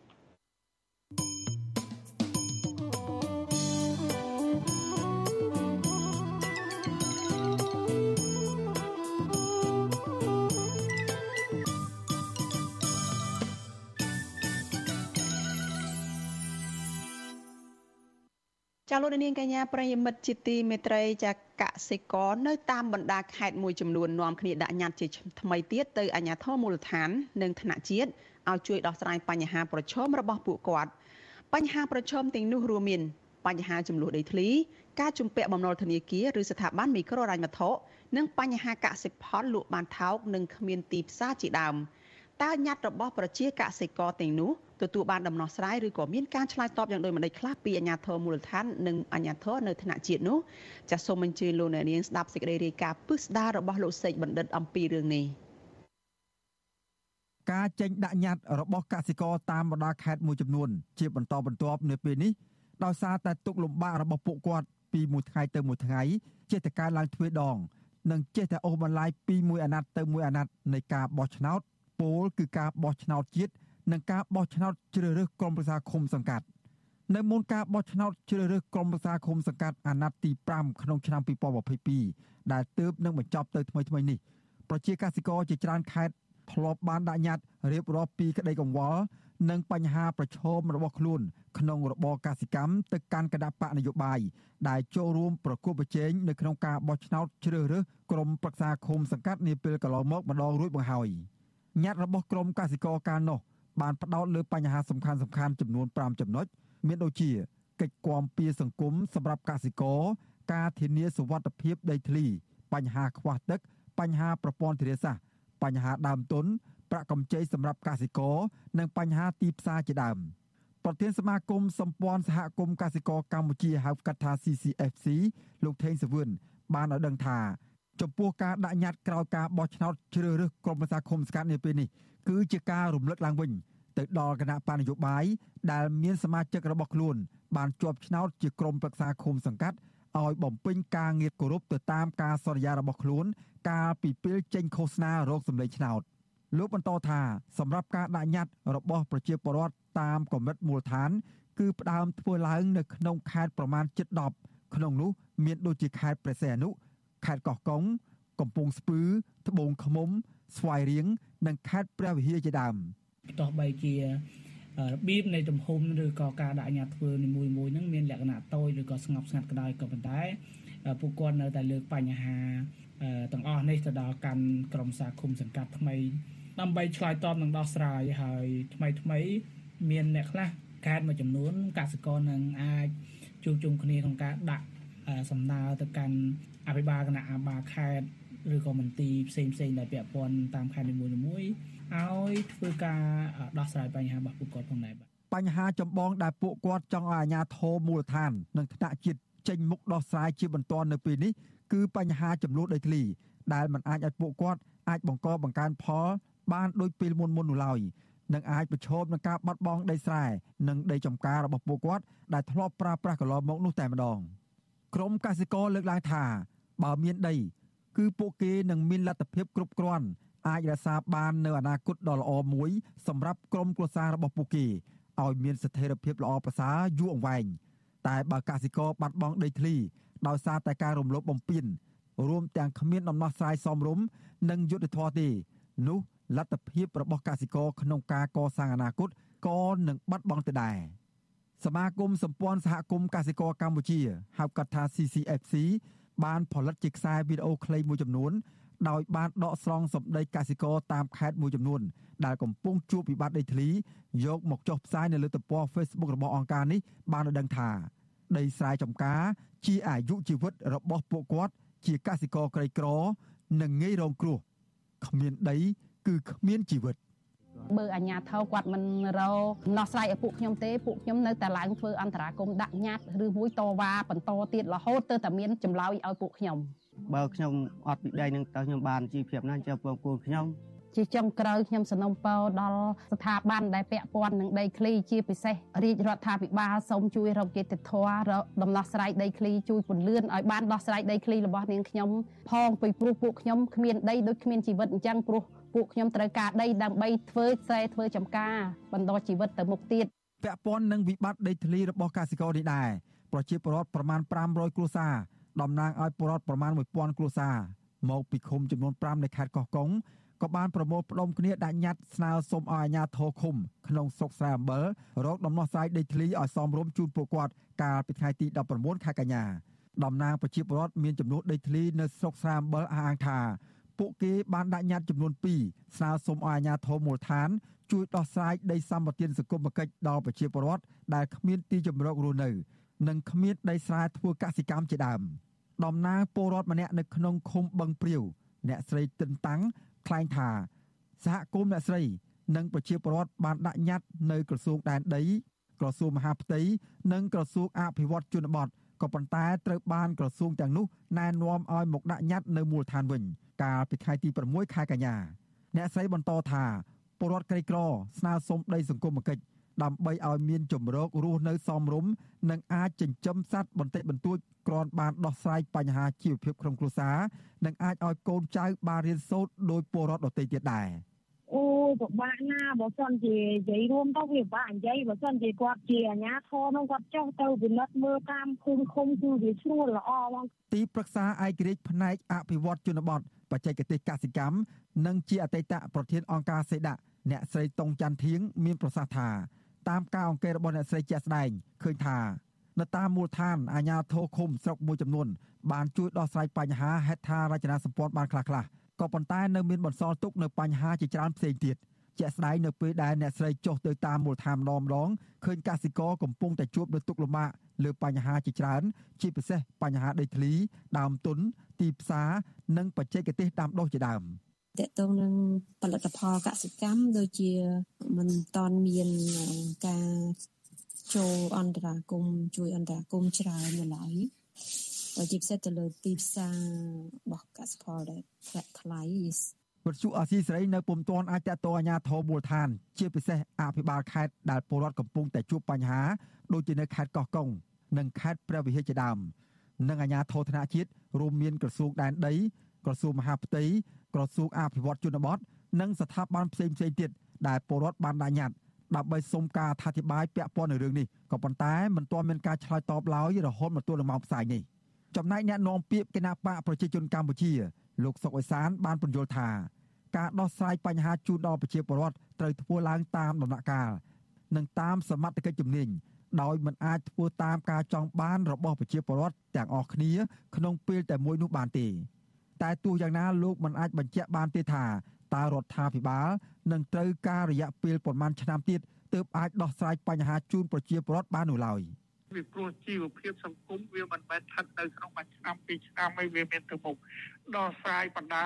ចាលោកនាងកញ្ញាប្រិយមិត្តជាទីមេត្រីចាកសិករនៅតាមបណ្ដាខេត្តមួយចំនួននាំគ្នាដាក់ញត្តិជាថ្មីទៀតទៅអាជ្ញាធរមូលដ្ឋាន និងថ្នាក់ជាតិឲ្យជួយដោះស្រាយបញ្ហាប្រឈមរបស់ពួកគាត់បញ្ហាប្រឈមទាំងនោះរួមមានបញ្ហាចំនួនដីធ្លីការជំពាក់បំណុលធនាគារឬស្ថាប័នមីក្រូហិរញ្ញវត្ថុនិងបញ្ហាកសិផលលក់បានថោកនិងគ្មានទីផ្សារជាដើម តើញត្តិរបស់ប្រជាកសិករទាំងនោះទទួលបានដំណោះស្រាយឬក៏មានការឆ្លើយតបយ៉ាងដូចម្តេចខ្លះពីអាជ្ញាធរមូលដ្ឋាននិងអាជ្ញាធរនៅថ្នាក់ជាតិនោះចាសសូមអញ្ជើញលោកអ្នកនាងស្ដាប់សេចក្តីរាយការណ៍ពិស្ដាររបស់លោកសេកបណ្ឌិតអំពីរឿងនេះការចេញដាក់ញត្តិរបស់កសិករតាមបណ្ដាខេត្តមួយចំនួន ជាបន្តបន្ទាប់នៅពេលនេះដោយសារតែទុកលំបាករបស់ពួកគាត់ពីមួយថ្ងៃទៅមួយថ្ងៃចេះតែកើនឡើងទ្វេដង និងចេះតែអូសបន្លាយពីមួយអាណត្តិទៅមួយអាណត្តិនៃការបោះឆ្នោត ពោលគឺការបោះឆ្នោតជាតិនិងការបោះឆ្នោតជ្រើសរើសក្រុមប្រឹក្សាឃុំសង្កាត់នៅមុនការបោះឆ្នោតជ្រើសរើសក្រុមប្រឹក្សាឃុំសង្កាត់អាណត្តិទី5ក្នុងឆ្នាំ2022ដែលទើបនឹងបញ្ចប់ទៅថ្មីៗនេះប្រជាកសិករជាច្រើនខេត្តធ្លាប់បានដាក់ញត្តិរៀបរាប់ពីក្តីកង្វល់និងបញ្ហាប្រឈមរបស់ខ្លួន ក្នុងរបរកសិកម្មទៅកាន់គណៈបកនយោបាយដែលចូលរួមប្រគល់ប្រជែងនៅក្នុងការបោះឆ្នោតជ្រើសរើសក្រុមប្រឹក្សាឃុំសង្កាត់នាពេលកន្លងមកម្ដងរួចបង្ហើយ ញត្តិរបស់ក្រុមកសិករកាលនោះបានផ្ដោតលើបញ្ហាសំខាន់សំខាន់ចំនួន5ចំណុចមានដូចជាកិច្ចគាំពៀសង្គមសម្រាប់កសិករការធានាសុវត្ថិភាពដីធ្លី បញ្ហាខ្វះទឹក បញ្ហាប្រព័ន្ធធារាសាស្ត្របញ្ហាដើមទុនប្រាក់កម្ចីសម្រាប់កសិករនិងបញ្ហាទីផ្សារជាដើមប្រធានសមាគមសម្ព័ន្ធសហគមន៍កសិករកម្ពុជាហៅកាត់ថា CCFC លោកថេងសវឿនបានឲ្យដឹងថា ចំពោះការដាក់ញត្តិក្រោយការបោះឆ្នោតជ្រើសរើសក្រុមប្រឹក្សាឃុំសង្កាត់នាពេលនេះគឺជាការរំលឹកឡើងវិញទៅដល់គណៈបញ្ញយោបាយដែលមានសមាជិករបស់ខ្លួន បានជាប់ឆ្នោតជាក្រុមប្រឹក្សាឃុំសង្កាត់ឲ្យបំពេញការងារគោរពទៅតាមការសន្យារបស់ខ្លួន កាលពីពេលចេញឃោសនារោគសម្លេងឆ្នោតលោកបន្តថាសម្រាប់ការដាក់ញត្តិរបស់ប្រជាពលរដ្ឋតាមកម្រិតមូលដ្ឋាន គឺផ្ដើមធ្វើឡើងនៅក្នុងខេត្តប្រមាណជិត10ក្នុងនោះមានដូចជាខេត្តព្រះសីហនុ ខេត្តកោះកុងកំពង់ស្ពឺត្បូងឃ្មុំ ស្វាយរៀងនិងខេត្តព្រះវិហារជាដើមទោះបីជារបៀបនៃទំហំឬក៏ការដាក់អាញាធ្វើនីមួយមួយហ្នឹងមានលក្ខណៈតូចឬក៏ស្ងប់ស្ងាត់ក៏ដោយក៏ប៉ុន្តែពួកគាត់នៅតែលើកបញ្ហាទាំងអស់នេះទៅដល់កាន់ក្រមសាឃុំសង្កាត់ថ្មីដើម្បីឆ្លើយតបនឹងដោះស្រាយហើយថ្មីថ្មី មានអ្នកខ្លះកែតមួយចំនួនកសិករនឹងអាចជួបជុំគ្នាក្នុងការដាក់សំណើទៅកាន់ អភិបាលគណៈអាបាខេត្តឬក៏មន្ទីរផ្សេងផ្សេងដែលពាក់ព័ន្ធតាមខេត្តនីមួយៗឲ្យធ្វើការដោះស្រាយបញ្ហារបស់ពួកគាត់ផងដែរបាទបញ្ហាចម្បងដែលពួកគាត់ចង់ឲ្យអាជ្ញាធរមូលដ្ឋាន និងថ្នាក់ជាតិចេញមុខដោះស្រាយជាបន្ទាន់នៅពេលនេះគឺបញ្ហាចំនួនដីធ្លី ដែលมันអាចឲ្យពួកគាត់អាចបង្កបង្កើនផល បានដូចពេលមុនមុននោះឡើយនឹងអាចប្រឈមនឹងការបាត់បង់ដីស្រែនិងដីចម្ការរបស់ពួកគាត់ដែលធ្លាប់ប្រើប្រាស់កន្លងមកនោះតែម្ដងក្រមកសិករលើកឡើងថា បើមានដី គឺពួកគេនឹងមានលទ្ធភាពគ្រប់គ្រាន់អាចរក្សាបាននៅអនាគតដ៏ល្អមួយសម្រាប់ក្រុមគ្រួសាររបស់ពួកគេឲ្យមានស្ថិរភាពល្អប្រសើរយូរអង្វែងតែបើកសិករបាត់បង់ដីធ្លីដោយសារតែការរំលោភបំពានរួមទាំងគ្មានដំណោះស្រាយសមរម្យនិងយុត្តិធម៌ទេ នោះលទ្ធភាពរបស់កសិករក្នុងការកសាងអនាគតក៏នឹងបាត់បង់ទៅដែរសមាគមសម្ព័ន្ធសហគមន៍កសិករកម្ពុជាហៅកាត់ថា CCFC បានផលិតជាខ្សែវីដេអូខ្លីមួយចំនួនដោយបានដកស្រង់សម្ដីកសិករតាមខេត្តមួយចំនួនដែលកំពុងជួបវិបត្តិដីធ្លីយកមកចុះផ្សាយនៅលើទំព័រ Facebook របស់អង្គការនេះបានដឹងថាដីស្រែចម្ការជាអាយុជីវិតរបស់ពួកគាត់ជាកសិករក្រីក្រ និងងាយរងគ្រោះគ្មានដី គឺគ្មានជីវិត បើអាញាធរគាត់មិនរកដោះស្រាយឲ្យពួកខ្ញុំទេពួកខ្ញុំនៅតែឡើងធ្វើអន្តរាគមដាក់ញត្តិឬមួយតវ៉ាបន្តទៀតរហូតទៅតែមានចម្លើយឲ្យពួកខ្ញុំបើខ្ញុំអត់ពីដីនឹងតើខ្ញុំបានជីវភាពណាចាំបងប្អូនខ្ញុំជាចុងក្រោយខ្ញុំសនំពរដល់ស្ថាប័នដែលពាក់ព័ន្ធនឹងដីធ្លីជាពិសេសរាជរដ្ឋាភិបាលសូមជួយរកយុត្តិធម៌រកដំណោះស្រាយដីធ្លីជួយពន្លឿនឲ្យបានដោះស្រាយដីធ្លីរបស់នាងខ្ញុំផងពីព្រោះពួកខ្ញុំគ្មានដីដូចគ្មានជីវិតអញ្ចឹងព្រោះ ពួកខ្ញុំត្រូវការដីដើម្បីធ្វើស្រែធ្វើចំការបន្តជីវិតទៅមុខទៀតពាក់ព័ន្ធនឹងវិបត្តិដីធ្លីរបស់កសិករនេះដែរប្រជាពលរដ្ឋប្រមាណ500គ្រួសារតំណាងឲ្យពលរដ្ឋប្រមាណ1000គ្រួសារមកពីឃុំចំនួន5នៃខេត្តកោះកុងក៏បានប្រមូលផ្ដុំគ្នាដាក់ញត្តិស្នើសុំឲ្យអាជ្ញាធរឃុំក្នុងស្រុកស្រែអំបិលរកដំណោះស្រាយដីធ្លីឲ្យសមរម្យជូនពួកគាត់កាលពីថ្ងៃទី19ខែកញ្ញាតំណាងប្រជាពលរដ្ឋមានចំនួនដីធ្លីនៅស្រុកស្រែអំបិលអះអាងថា ពួកគេបានដាក់ញត្តិចំនួន2ស្នើសុំឲ្យអាជ្ញាធរមូលដ្ឋាន ជួយដោះស្រាយដីសម្បត្តិសង្គមគិច្ចដល់ប្រជាពលរដ្ឋដែលគ្មានទីជម្រករស់នៅ និងគ្មានដីស្រែធ្វើកសិកម្មជាដើមតំណាងពលរដ្ឋម្នាក់នៅក្នុងឃុំបឹងព្រាវអ្នកស្រីទិនតាំងថ្លែងថាសហគមន៍អ្នកស្រីនិងប្រជាពលរដ្ឋបានដាក់ញត្តិនៅក្រសួងដែនដីក្រសួងមហាផ្ទៃនិងក្រសួងអភិវឌ្ឍជនបទក៏ប៉ុន្តែត្រូវបានក្រសួងទាំងនោះណែនាំឲ្យមកដាក់ញត្តិនៅមូលដ្ឋានវិញ កាលពីថ្ងៃទី6ខែកញ្ញាអ្នកស្រីបន្តថាពលរដ្ឋក្រីក្រស្នើសុំដីសង្គមគិច្ចដើម្បីឲ្យមានជំរករស់នៅសមរម្យនិងអាចចិញ្ចឹមសត្វបន្តិចបន្តួចគ្រាន់បានដោះស្រាយបញ្ហាជីវភាពក្នុងគ្រួសារនិងអាចឲ្យកូនចៅបានរៀនសូត្រដោយពលរដ្ឋដទៃទៀតដែរអូយ ពិបាកណាបើសិនជានិយាយរួមទៅវាពិបាកនិយាយបើសិនជាគាត់ជាអាជ្ញាធរនោះគាត់ចុះទៅពិនិត្យមើលតាមភូមិឃុំគឺវាស្រួលល្អបងទីប្រឹក្សាឯករាជ្យផ្នែកអភិវឌ្ឍជនបទបច្ចេកទេសកសិកម្មនិងជាអតីតប្រធានអង្គការសេដាក់អ្នកស្រីតុងច័ន្ទធៀងមានប្រសាសន៍ថាតាមការអង្កេតរបស់អ្នកស្រីជាក់ស្ដែងឃើញថានៅតាមមូលដ្ឋានអាជ្ញាធរឃុំស្រុកមួយចំនួនបានជួយដោះស្រាយបញ្ហាហេដ្ឋារចនាសម្ព័ន្ធបានខ្លះៗ ក៏ប៉ុន្តែនៅមានបន្សល់ទុកនៅបញ្ហាជាច្រើនផ្សេងទៀតជាក់ស្ដែងនៅពេលដែលអ្នកស្រីចុះទៅតាមមូលដ្ឋានម្ដងម្ដងឃើញកសិករកំពុងតែជួបនូវទុក្ខលំបាកលើបញ្ហាជាច្រើន ជាពិសេសបញ្ហាដីធ្លី ដើមទុន ទីផ្សារនិងបច្ចេកទេសដាំដុះជាដើមតកតងនឹងផលិតផលកសិកម្មដូចជាមិនតន់មានការចូលអន្តរាគមជួយអន្តរាគមច្រើននៅឡើយ ជាពិសេសទៅលើទីផ្សាររបស់កសិផលដែលធ្លាក់ថ្លៃវត្តជអាស៊ីសេរីនៅពុំទាន់អាចតតអាញាធរមូលដ្ឋាន ជាពិសេសអភិបាលខេត្តដែលពលរដ្ឋកំពុងតែជួបបញ្ហាដូចជានៅខេត្តកោះកុងនិងខេត្តព្រះវិហារជាដើមនិងអាញាធរធនជាតិរួមមានក្រសួងដែនដីក្រសួងមហាផ្ទៃក្រសួងអភិវឌ្ឍជនបទនិងស្ថាប័នផ្សេងផ្សេងទៀតដែលពលរដ្ឋបានដាក់ញត្តិដើម្បីសុំការអធិប្បាយពាក់ព័ន្ធនឹងរឿងនេះក៏ប៉ុន្តែមិនទាន់មានការឆ្លើយតបឡើយរហូតមកទល់នឹងម៉ោងផ្សាយនេះ ចំណែកអ្នកនាំពាក្យគណៈបកប្រជាជនកម្ពុជាលោកសុកអេសានបានពន្យល់ថាការដោះស្រាយបញ្ហាជូនដល់ប្រជាពលរដ្ឋត្រូវធ្វើឡើងតាមដំណាក់កាលនិងតាមសមត្ថកិច្ចជំនាញដោយមិនអាចធ្វើតាមការចង់បានរបស់ប្រជាពលរដ្ឋទាំងអស់គ្នាក្នុងពេលតែមួយនោះបានទេតែទោះយ៉ាងណាលោកមិនអាចបញ្ជាក់បានទេថាតើរដ្ឋាភិបាលនឹងត្រូវការរយៈពេលប្រមាណឆ្នាំទៀតទើបអាចដោះស្រាយបញ្ហាជូនប្រជាពលរដ្ឋបាននោះឡើយ វាព្រោះជីវភាពសង្គមវាមិនមែនស្ថិតនៅក្នុងមួយឆ្នាំពីរឆ្នាំឯវាមានទៅមុខដោះស្រាយបណ្ដា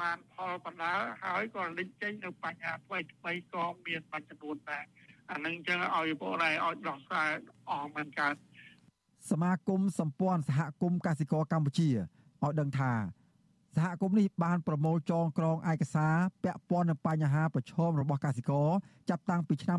បានផលបណ្ដាហើយក៏លេចចេញនៅបញ្ហាថ្មីថ្មីក៏មានបញ្ចំនួនដែរអានឹងចឹងឲ្យពលរដ្ឋឲ្យដោះស្រាយអស់មិនកើតសមាគមសម្ព័ន្ធសហគមន៍កសិករកម្ពុជាឲ្យដឹងថា សហគមន៍នេះបានប្រមូលចងក្រងឯកសារពាក់ព័ន្ធនឹងបញ្ហាប្រឈមរបស់កសិករចាប់តាំងពីឆ្នាំ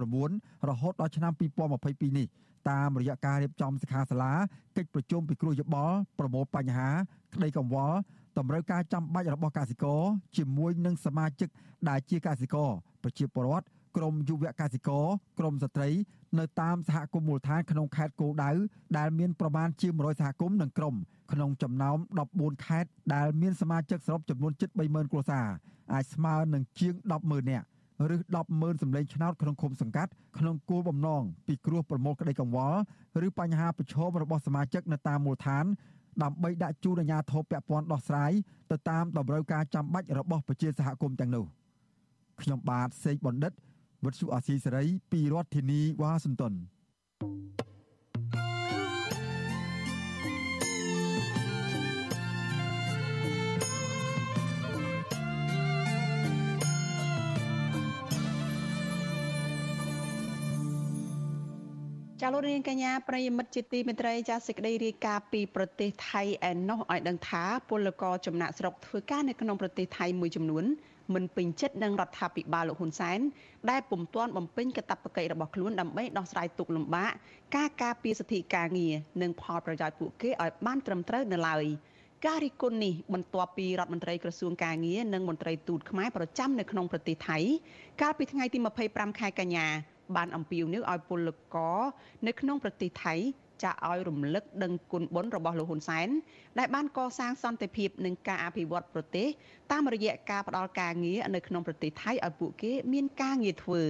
2019រហូតដល់ឆ្នាំ2022នេះតាមរយៈការរៀបចំសិក្ខាសាលាកិច្ចប្រជុំពិគ្រោះយោបល់ប្រមូលបញ្ហាក្តីកង្វល់តម្រូវការចាំបាច់របស់កសិករជាមួយនឹងសមាជិកដែលជាកសិករប្រជាពលរដ្ឋ ក្រមយុវកសិករក្រមស្ត្រី នៅតាមសហគមន៍មូលដ្ឋានក្នុងខេត្តគោលដៅដែលមានប្រមាណជា100សហគមន៍និងក្រមក្នុងចំណោម14ខេត្តដែលមានសមាជិកសរុបចំនួនជិត30000គ្រួសារអាចស្មើនឹងជាង100,000នាក់ឬ100000សម្លេងឆ្នោតក្នុងឃុំសង្កាត់ក្នុងគោលបំណងពីគ្រោះប្រមូលក្តីកង្វល់ឬបញ្ហាប្រឈមរបស់សមាជិកនៅតាមមូលដ្ឋានដើម្បីដាក់ជូនអាជ្ញាធរពាក់ព័ន្ធដោះស្រាយទៅតាមតម្រូវការចាំបាច់របស់ប្រជាសហគមន៍ទាំងនោះខ្ញុំបាទសេកបណ្ឌិត វិទ្យុអាស៊ីសេរីពីរដ្ឋធានីវ៉ាស៊ីនតោនចាលោកនាងកញ្ញាប្រិយមិត្តជាទីមេត្រីចាសេចក្តីរាយការណ៍ពីប្រទេសថៃឯណោះឲ្យដឹងថាពលករចំណាក់ស្រុកធ្វើការនៅក្នុងប្រទេសថៃមួយចំនួន មិនពេញចិត្តនឹងរដ្ឋាភិបាលលោកហ៊ុនសែនដែលពុំទាន់បំពេញកាតព្វកិច្ចរបស់ខ្លួនដើម្បីដោះស្រាយទុក្ខលំបាកការការពារសិទ្ធិការងារនិងផលប្រយោជន៍ពួកគេឲ្យបានត្រឹមត្រូវនៅឡើយការរិះគន់នេះបន្ទាប់ពីរដ្ឋមន្ត្រីក្រសួងការងារនិងមន្ត្រីទូតខ្មែរប្រចាំនៅក្នុងប្រទេសថៃកាលពីថ្ងៃទី25ខែកញ្ញាបានអំពាវនាវឲ្យពលករនៅក្នុងប្រទេសថៃ ចាឲ្យរំលឹកដឹងគុណបុណ្យរបស់លោកហ៊ុនសែនដែលបានកសាងសន្តិភាពនិងការអភិវឌ្ឍប្រទេសតាមរយៈការផ្តល់ការងារនៅក្នុងប្រទេសថៃឲ្យពួកគេមានការងារធ្វើ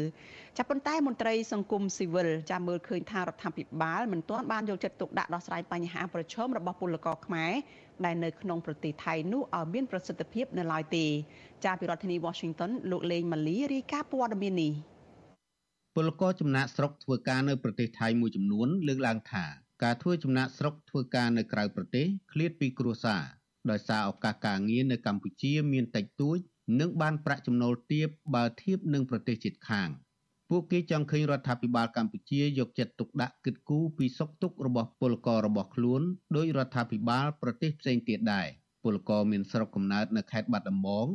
ចាប៉ុន្តែមន្ត្រីសង្គមស៊ីវិលចាំមើលឃើញថារដ្ឋាភិបាលមិនទាន់បានយកចិត្តទុកដាក់ដោះស្រាយបញ្ហាប្រឈមរបស់ពលករខ្មែរដែលនៅក្នុងប្រទេសថៃនោះឲ្យមានប្រសិទ្ធភាពនៅឡើយទេចាពីរដ្ឋធានី Washington លោកលេងម៉ាលីរាយការណ៍ព័ត៌មាននេះពលករចំណាក់ស្រុកធ្វើការនៅប្រទេសថៃមួយចំនួនលើកឡើងថា ការធ្វើចំណាក់ស្រុកធ្វើការនៅក្រៅប្រទេសឃ្លាតពីគ្រួសារដោយសារឱកាសការងារនៅកម្ពុជាមានតិចតួច និងបានប្រាក់ចំណូលទាបបើធៀបនឹងប្រទេសជិតខាង ពួកគេចង់ឃើញរដ្ឋាភិបាលកម្ពុជាយកចិត្តទុកដាក់គិតគូរពីសុខទុក្ខរបស់ពលកររបស់ខ្លួនដោយរដ្ឋាភិបាលប្រទេសផ្សេងទៀតដែរពលករមានស្រុកកំណើតនៅខេត្តបាត់ដំបង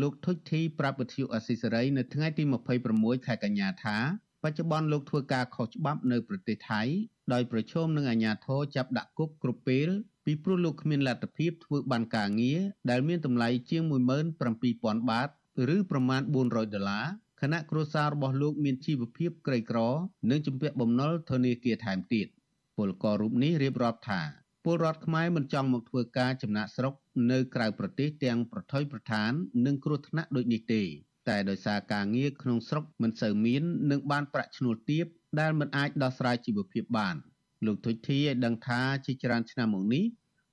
លោកធុចធីប្រាប់វិទ្យុអស៊ីសេរីនៅថ្ងៃទី26ខែកញ្ញាថា បច្ចុប្បន្នលោកធ្វើការខុសច្បាប់នៅប្រទេសថៃដោយប្រឈមនឹងអាជ្ញាធរចាប់ដាក់គុកគ្រប់ពេលពីព្រោះលោកគ្មានលទ្ធភាពធ្វើបានការងារដែលមានតម្លៃជាង17000បាតឬប្រមាណ400ដុល្លារខណៈគ្រួសាររបស់លោកមានជីវភាពក្រីក្រ និងជំពាក់បំណុលធនាគារថែមទៀតពលកររូបនេះរៀបរាប់ថាពលរដ្ឋខ្មែរមិនចង់មកធ្វើការចំណាក់ស្រុកនៅក្រៅប្រទេសទាំងប្រថុយប្រឋាន និងគ្រោះថ្នាក់ដូចនេះទេ តែដោយសារការងារក្នុងស្រុកមិនសូវមាននិងបានប្រាក់ឈ្នួលទាបដែលមិនអាចដោះស្រាយជីវភាពបានលោកទុចធីឲ្យដឹងថាជាច្រើនឆ្នាំមកនេះ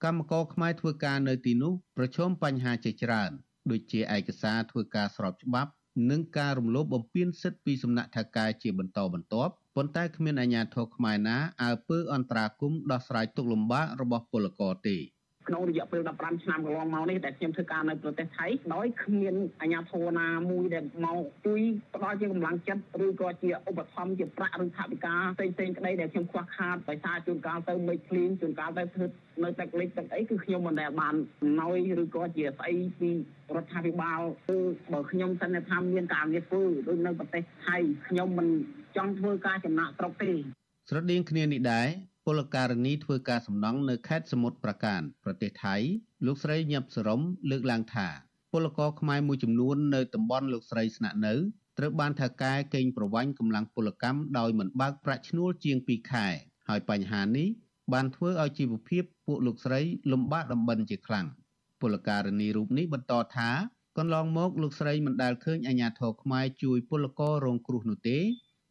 កម្មករខ្មែរធ្វើការនៅទីនោះប្រឈមបញ្ហាជាច្រើនដូចជាឯកសារធ្វើការស្របច្បាប់និងការរំលោភបំពានសិទ្ធិពីសំណាក់ថៅកែជាបន្តបន្ទាប់ប៉ុន្តែគ្មានអាជ្ញាធរខ្មែរណាអើពើអន្តរាគមន៍ដោះស្រាយទុកលំបាករបស់ពលករទេ ក្នុងរយៈពេល15ឆ្នាំកន្លងមកនេះដែលខ្ញុំធ្វើការនៅប្រទេសថៃដោយគ្មានអាជ្ញាធរណាមួយដែលមកជួយផ្ដល់ជាកម្លាំងចិត្តឬក៏ជាឧបត្ថម្ភជាប្រាក់ឬថវិកាផ្សេងផ្សេងក្តីដែលខ្ញុំខ្វះខាតដោយសារជួនកាលទៅមេឃភ្លៀងជួនកាលទៅធ្វើនៅទឹកលិចទឹកអីគឺខ្ញុំមិនដែលបានអំណោយឬក៏ជាស្អីពីរដ្ឋាភិបាលគឺបើខ្ញុំសន្និដ្ឋានមានការងារធ្វើដូចនៅប្រទេសថៃខ្ញុំមិនចង់ធ្វើការចំណាក់ស្រុកទេស្រដៀងគ្នានេះដែរ ពលករនីធ្វើការសំណង់នៅខេត្តសមុទ្រប្រាកានប្រទេសថៃលោកស្រីញាប់សរមលើកឡើងថាពលករខ្មែរមួយចំនួននៅតំបន់លោកស្រីស្នាក់នៅត្រូវបានថៅកែកេងប្រវ័ញ្ចកម្លាំងពលកម្មដោយមិនបើកប្រាក់ឈ្នួលជាង2ខែហើយបញ្ហានេះបានធ្វើឲ្យជីវភាពពួកលោកស្រីលំបាកដំបិនជាខ្លាំងពលករនីរូបនេះបន្តថាកន្លងមកលោកស្រីមិនដែលឃើញអាជ្ញាធរខ្មែរជួយពលកររងគ្រោះនោះទេ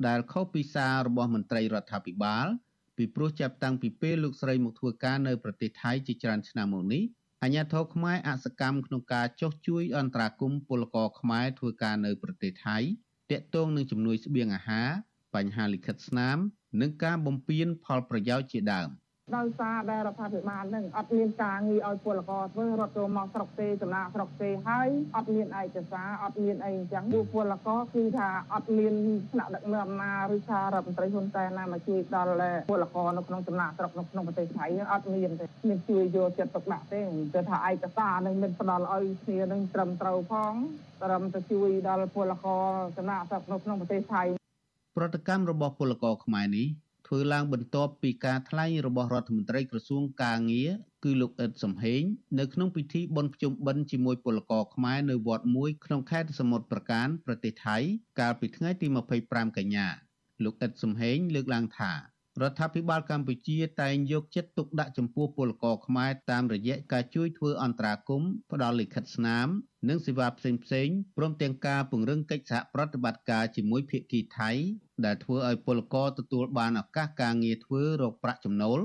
ដែលខុសពីសាររបស់មន្ត្រីរដ្ឋាភិបាល ពីព្រោះចាប់តាំងពីពេលលោកស្រីមកធ្វើការនៅប្រទេសថៃជាច្រើនឆ្នាំមកនេះអាញាធរខ្មែរអសកម្មក្នុងការចុះជួយអន្តរាគមន៍ពលករខ្មែរធ្វើការនៅប្រទេសថៃតាក់ទងនឹងជំនួយស្បៀងអាហារបញ្ហាលិខិតស្នាម និងការបំពេញផលប្រយោជន៍ជាដើម។ ដោយសារដែលរដ្ឋាភិបាលនឹងអត់មានការងារឲ្យពលករធ្វើរត់ចូលមកស្រុកទេចំណាក់ស្រុកទេហើយអត់មានឯកសារអត់មានអីអញ្ចឹងពួកពលករគឺថាអត់មានថ្នាក់ដឹកនាំណាឬថារដ្ឋមន្ត្រីហ៊ុនសែនណាមកជួយដល់ពលករនៅក្នុងចំណាក់ស្រុកនៅក្នុងប្រទេសថៃអត់មានទេមានជួយយកចិត្តទុកដាក់ទេគឺថាឯកសារនឹងមិនផ្ដល់ឲ្យគ្នានឹងត្រឹមត្រូវផងត្រឹមទៅជួយដល់ពលករចំណាក់ស្រុកនៅក្នុងប្រទេសថៃប្រតិកម្មរបស់ពលករខ្មែរនេះ ធ្វើឡើងបន្ទាប់ពីការថ្លែងរបស់រដ្ឋមន្ត្រីក្រសួងកាងារគឺលោកអ៊ិតសំហេងនៅក្នុងពិធីបុណ្យភ្ជុំបិណ្ឌជាមួយពលករខ្មែរនៅវត្តមួយក្នុងខេត្តសមុទ្រប្រការប្រទេសថៃកាលពីថ្ងៃទី25កញ្ញាលោកអ៊ិតសំហេងលើកឡើងថា រដ្ឋាភិបាលកម្ពុជាតែងយកចិត្តទុកដាក់ចំពោះពលករខ្មែរតាមរយៈការជួយធ្វើអន្តរាគមន៍ផ្ដល់លិខិតស្នាម និងសេវាផ្សេងផ្សេងព្រមទាំងការពង្រឹងកិច្ចសហប្រតិបត្តិការជាមួយភាគីថៃ ដែលធ្វើឲ្យពលករទទួលបានឱកាសការងារធ្វើរកប្រាក់ចំណូល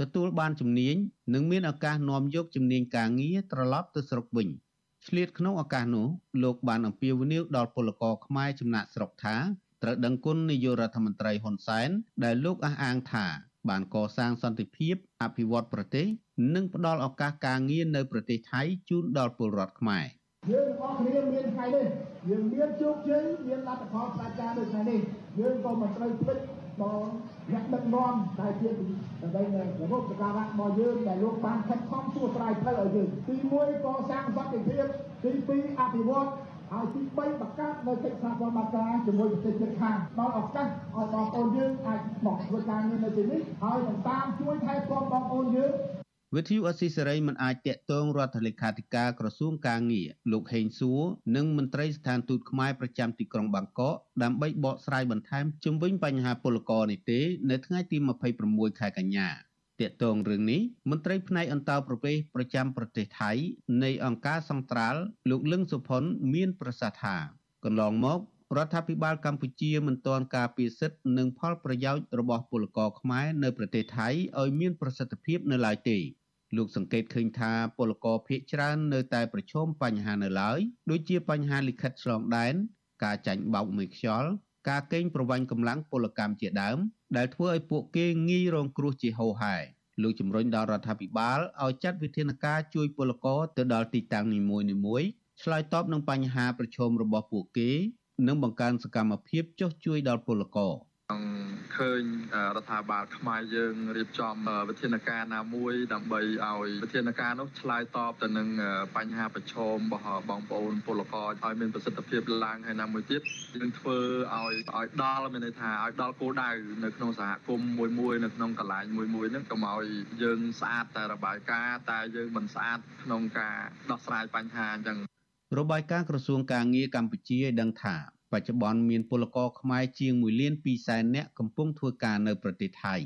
ទទួលបានជំនាញនិងមានឱកាសនាំយកជំនាញការងារត្រឡប់ទៅស្រុកវិញឆ្លៀតក្នុងឱកាសនោះលោកបានអំពាវនាវដល់ពលករខ្មែរចំណាក់ស្រុកថា ត្រូវដឹងគុណនាយករដ្ឋមន្ត្រីហ៊ុនសែនដែលលោកអះអាងថាបានកសាងសន្តិភាពអភិវឌ្ឍប្រទេសនិងផ្ដល់ឱកាសការងារនៅប្រទេសថៃជូនដល់ពលរដ្ឋខ្មែរ។យើងទាំងអស់គ្នាមានថ្ងៃនេះយើងមានជោគជ័យមានលទ្ធផលផ្ដាច់ការដូចថ្ងៃនេះយើងក៏មិនត្រូវភ្លេចដល់អ្នកដឹកនាំដែលជាដើម្បីរបបសការៈរបស់យើងដែលលោកបានខិតខំទួស្រាយផ្លូវឲ្យយើងទី1កសាងសន្តិភាពទី2អភិវឌ្ឍ ហើយទី3បង្កើតនៅកិច្ចសហប្រតិបត្តិការជាមួយប្រទេសជិតខាងដល់ឱកាសឲ្យបងប្អូនយើងអាចមកធ្វើការងារនៅទីនេះហើយនឹងតាមជួយថែទាំបងប្អូនយើងវិទ្យុអស៊ីសេរីមិនអាចតាក់ទងរដ្ឋលេខាធិការក្រសួងកាងារលោកហេងសួរនិងមន្ត្រីស្ថានទូតខ្មែរប្រចាំទីក្រុងបាងកកដើម្បីបកស្រាយបន្ថែមជុំវិញបញ្ហាពលករនេះទេ នៅថ្ងៃទី26ខែកញ្ញា តាក់ទងរឿងនេះមន្ត្រីផ្នែកអន្តរប្រវេសប្រចាំប្រទេសថៃ នៃអង្គការសង្ត្រាល់លោកលឹងសុផុនមានប្រសាសន៍ថាកន្លងមករដ្ឋាភិបាលកម្ពុជាមិនទាន់ការពារសិទ្ធិនិងផលប្រយោជន៍របស់ពលករខ្មែរនៅប្រទេសថៃឲ្យមានប្រសិទ្ធភាពនៅឡើយទេលោកសង្កេតឃើញថាពលករភៀកច្រើននៅតែប្រឈមបញ្ហានៅឡើយដូចជាបញ្ហាលិខិតឆ្លងដែនការចាញ់បោកមួយខ្យល់ការកេងប្រវ័ញ្ចកម្លាំងពលកម្មជាដើម ដែលធ្វើឲ្យពួកគេងាយរងគ្រោះជាហូរហែលោកជំរុញដល់រដ្ឋាភិបាលឲ្យចាត់វិធានការជួយពលករទៅដល់ទីតាំងនីមួយៗឆ្លើយតបនឹងបញ្ហាប្រឈមរបស់ពួកគេ និងបង្កើនសកម្មភាពចុះជួយដល់ពលករ។ ឃើញរដ្ឋាភិបាលខ្មែរយើងរៀបចំវិធានការណាមួយដើម្បីឲ្យវិធានការនោះឆ្លើយតបទៅនឹងបញ្ហាប្រឈមរបស់បងប្អូនពលករឲ្យមានប្រសិទ្ធភាពឡើងហើយណាមួយទៀតយើងធ្វើឲ្យឲ្យដល់មានន័យថាឲ្យដល់គោលដៅនៅក្នុងសហគមន៍មួយមួយនៅក្នុងកន្លែងមួយមួយហ្នឹងកុំឲ្យយើងស្អាតតែរបាយការណ៍តែយើងមិនស្អាតក្នុងការដោះស្រាយបញ្ហាអញ្ចឹងរបាយការណ៍ក្រសួងការងារកម្ពុជាឲ្យដឹងថា បច្ចុប្បន្នមានពលករខ្មែរជាង1លាន2សែននាក់កំពុងធ្វើការនៅប្រទេសថៃ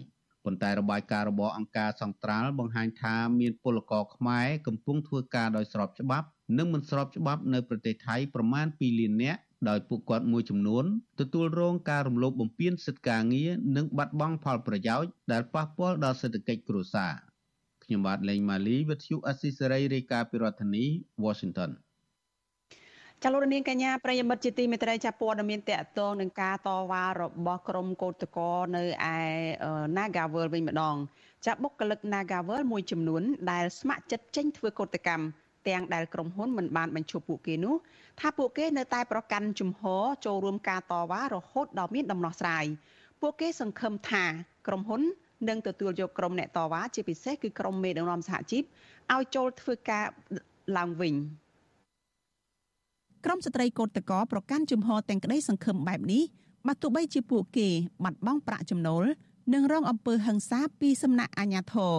ប៉ុន្តែរបាយការណ៍របស់អង្គការសង្ត្រាល់បង្ហាញថាមានពលករខ្មែរកំពុងធ្វើការដោយស្របច្បាប់និងមិនស្របច្បាប់នៅប្រទេសថៃប្រមាណ2លាននាក់ដោយពួកគាត់មួយចំនួនទទួលរងការរំលោភបំពានសិទ្ធិការងារនិងបាត់បង់ផលប្រយោជន៍ដែលប៉ះពាល់ដល់សេដ្ឋកិច្ចគ្រួសារខ្ញុំបាទលេងម៉ាលីវិទ្យុអស៊ីសេរីរាយការណ៍ពីរដ្ឋធានី Washington ចលនានកញ្ញាប្រិយមិត្តជាទីមេត្រីចាប់ព័ត៌មានតកតងនឹងការតវ៉ារបស់ក្រុមកោតកោនៅឯ Nagawal វិញម្ដង ចាបុគ្គលិក Nagawal មួយចំនួន ដែលស្ម័គ្រចិត្តចេញធ្វើកោតកម្មទាំងដែលក្រុមហ៊ុនមិនបានបញ្ឈប់ពួកគេនោះថាពួកគេនៅតែប្រកាន់ជំហរចូលរួមការតវ៉ារហូតដល់មានដំណោះស្រាយពួកគេសង្ឃឹមថាក្រុមហ៊ុននឹងទទួលយកក្រុមអ្នកតវ៉ាជាពិសេសគឺក្រុមមេដឹកនាំសហជីពឲ្យចូលធ្វើការឡើងវិញ ក្រុមស្ត្រីកោតតកប្រកាន់ជំហរទាំងក្តីសង្ឃឹមបែបនេះបើទោះបីជាពួកគេបាត់បង់ប្រាក់ចំណូលនិងរងអំពើហិង្សាពីសំណាក់អាជ្ញាធរ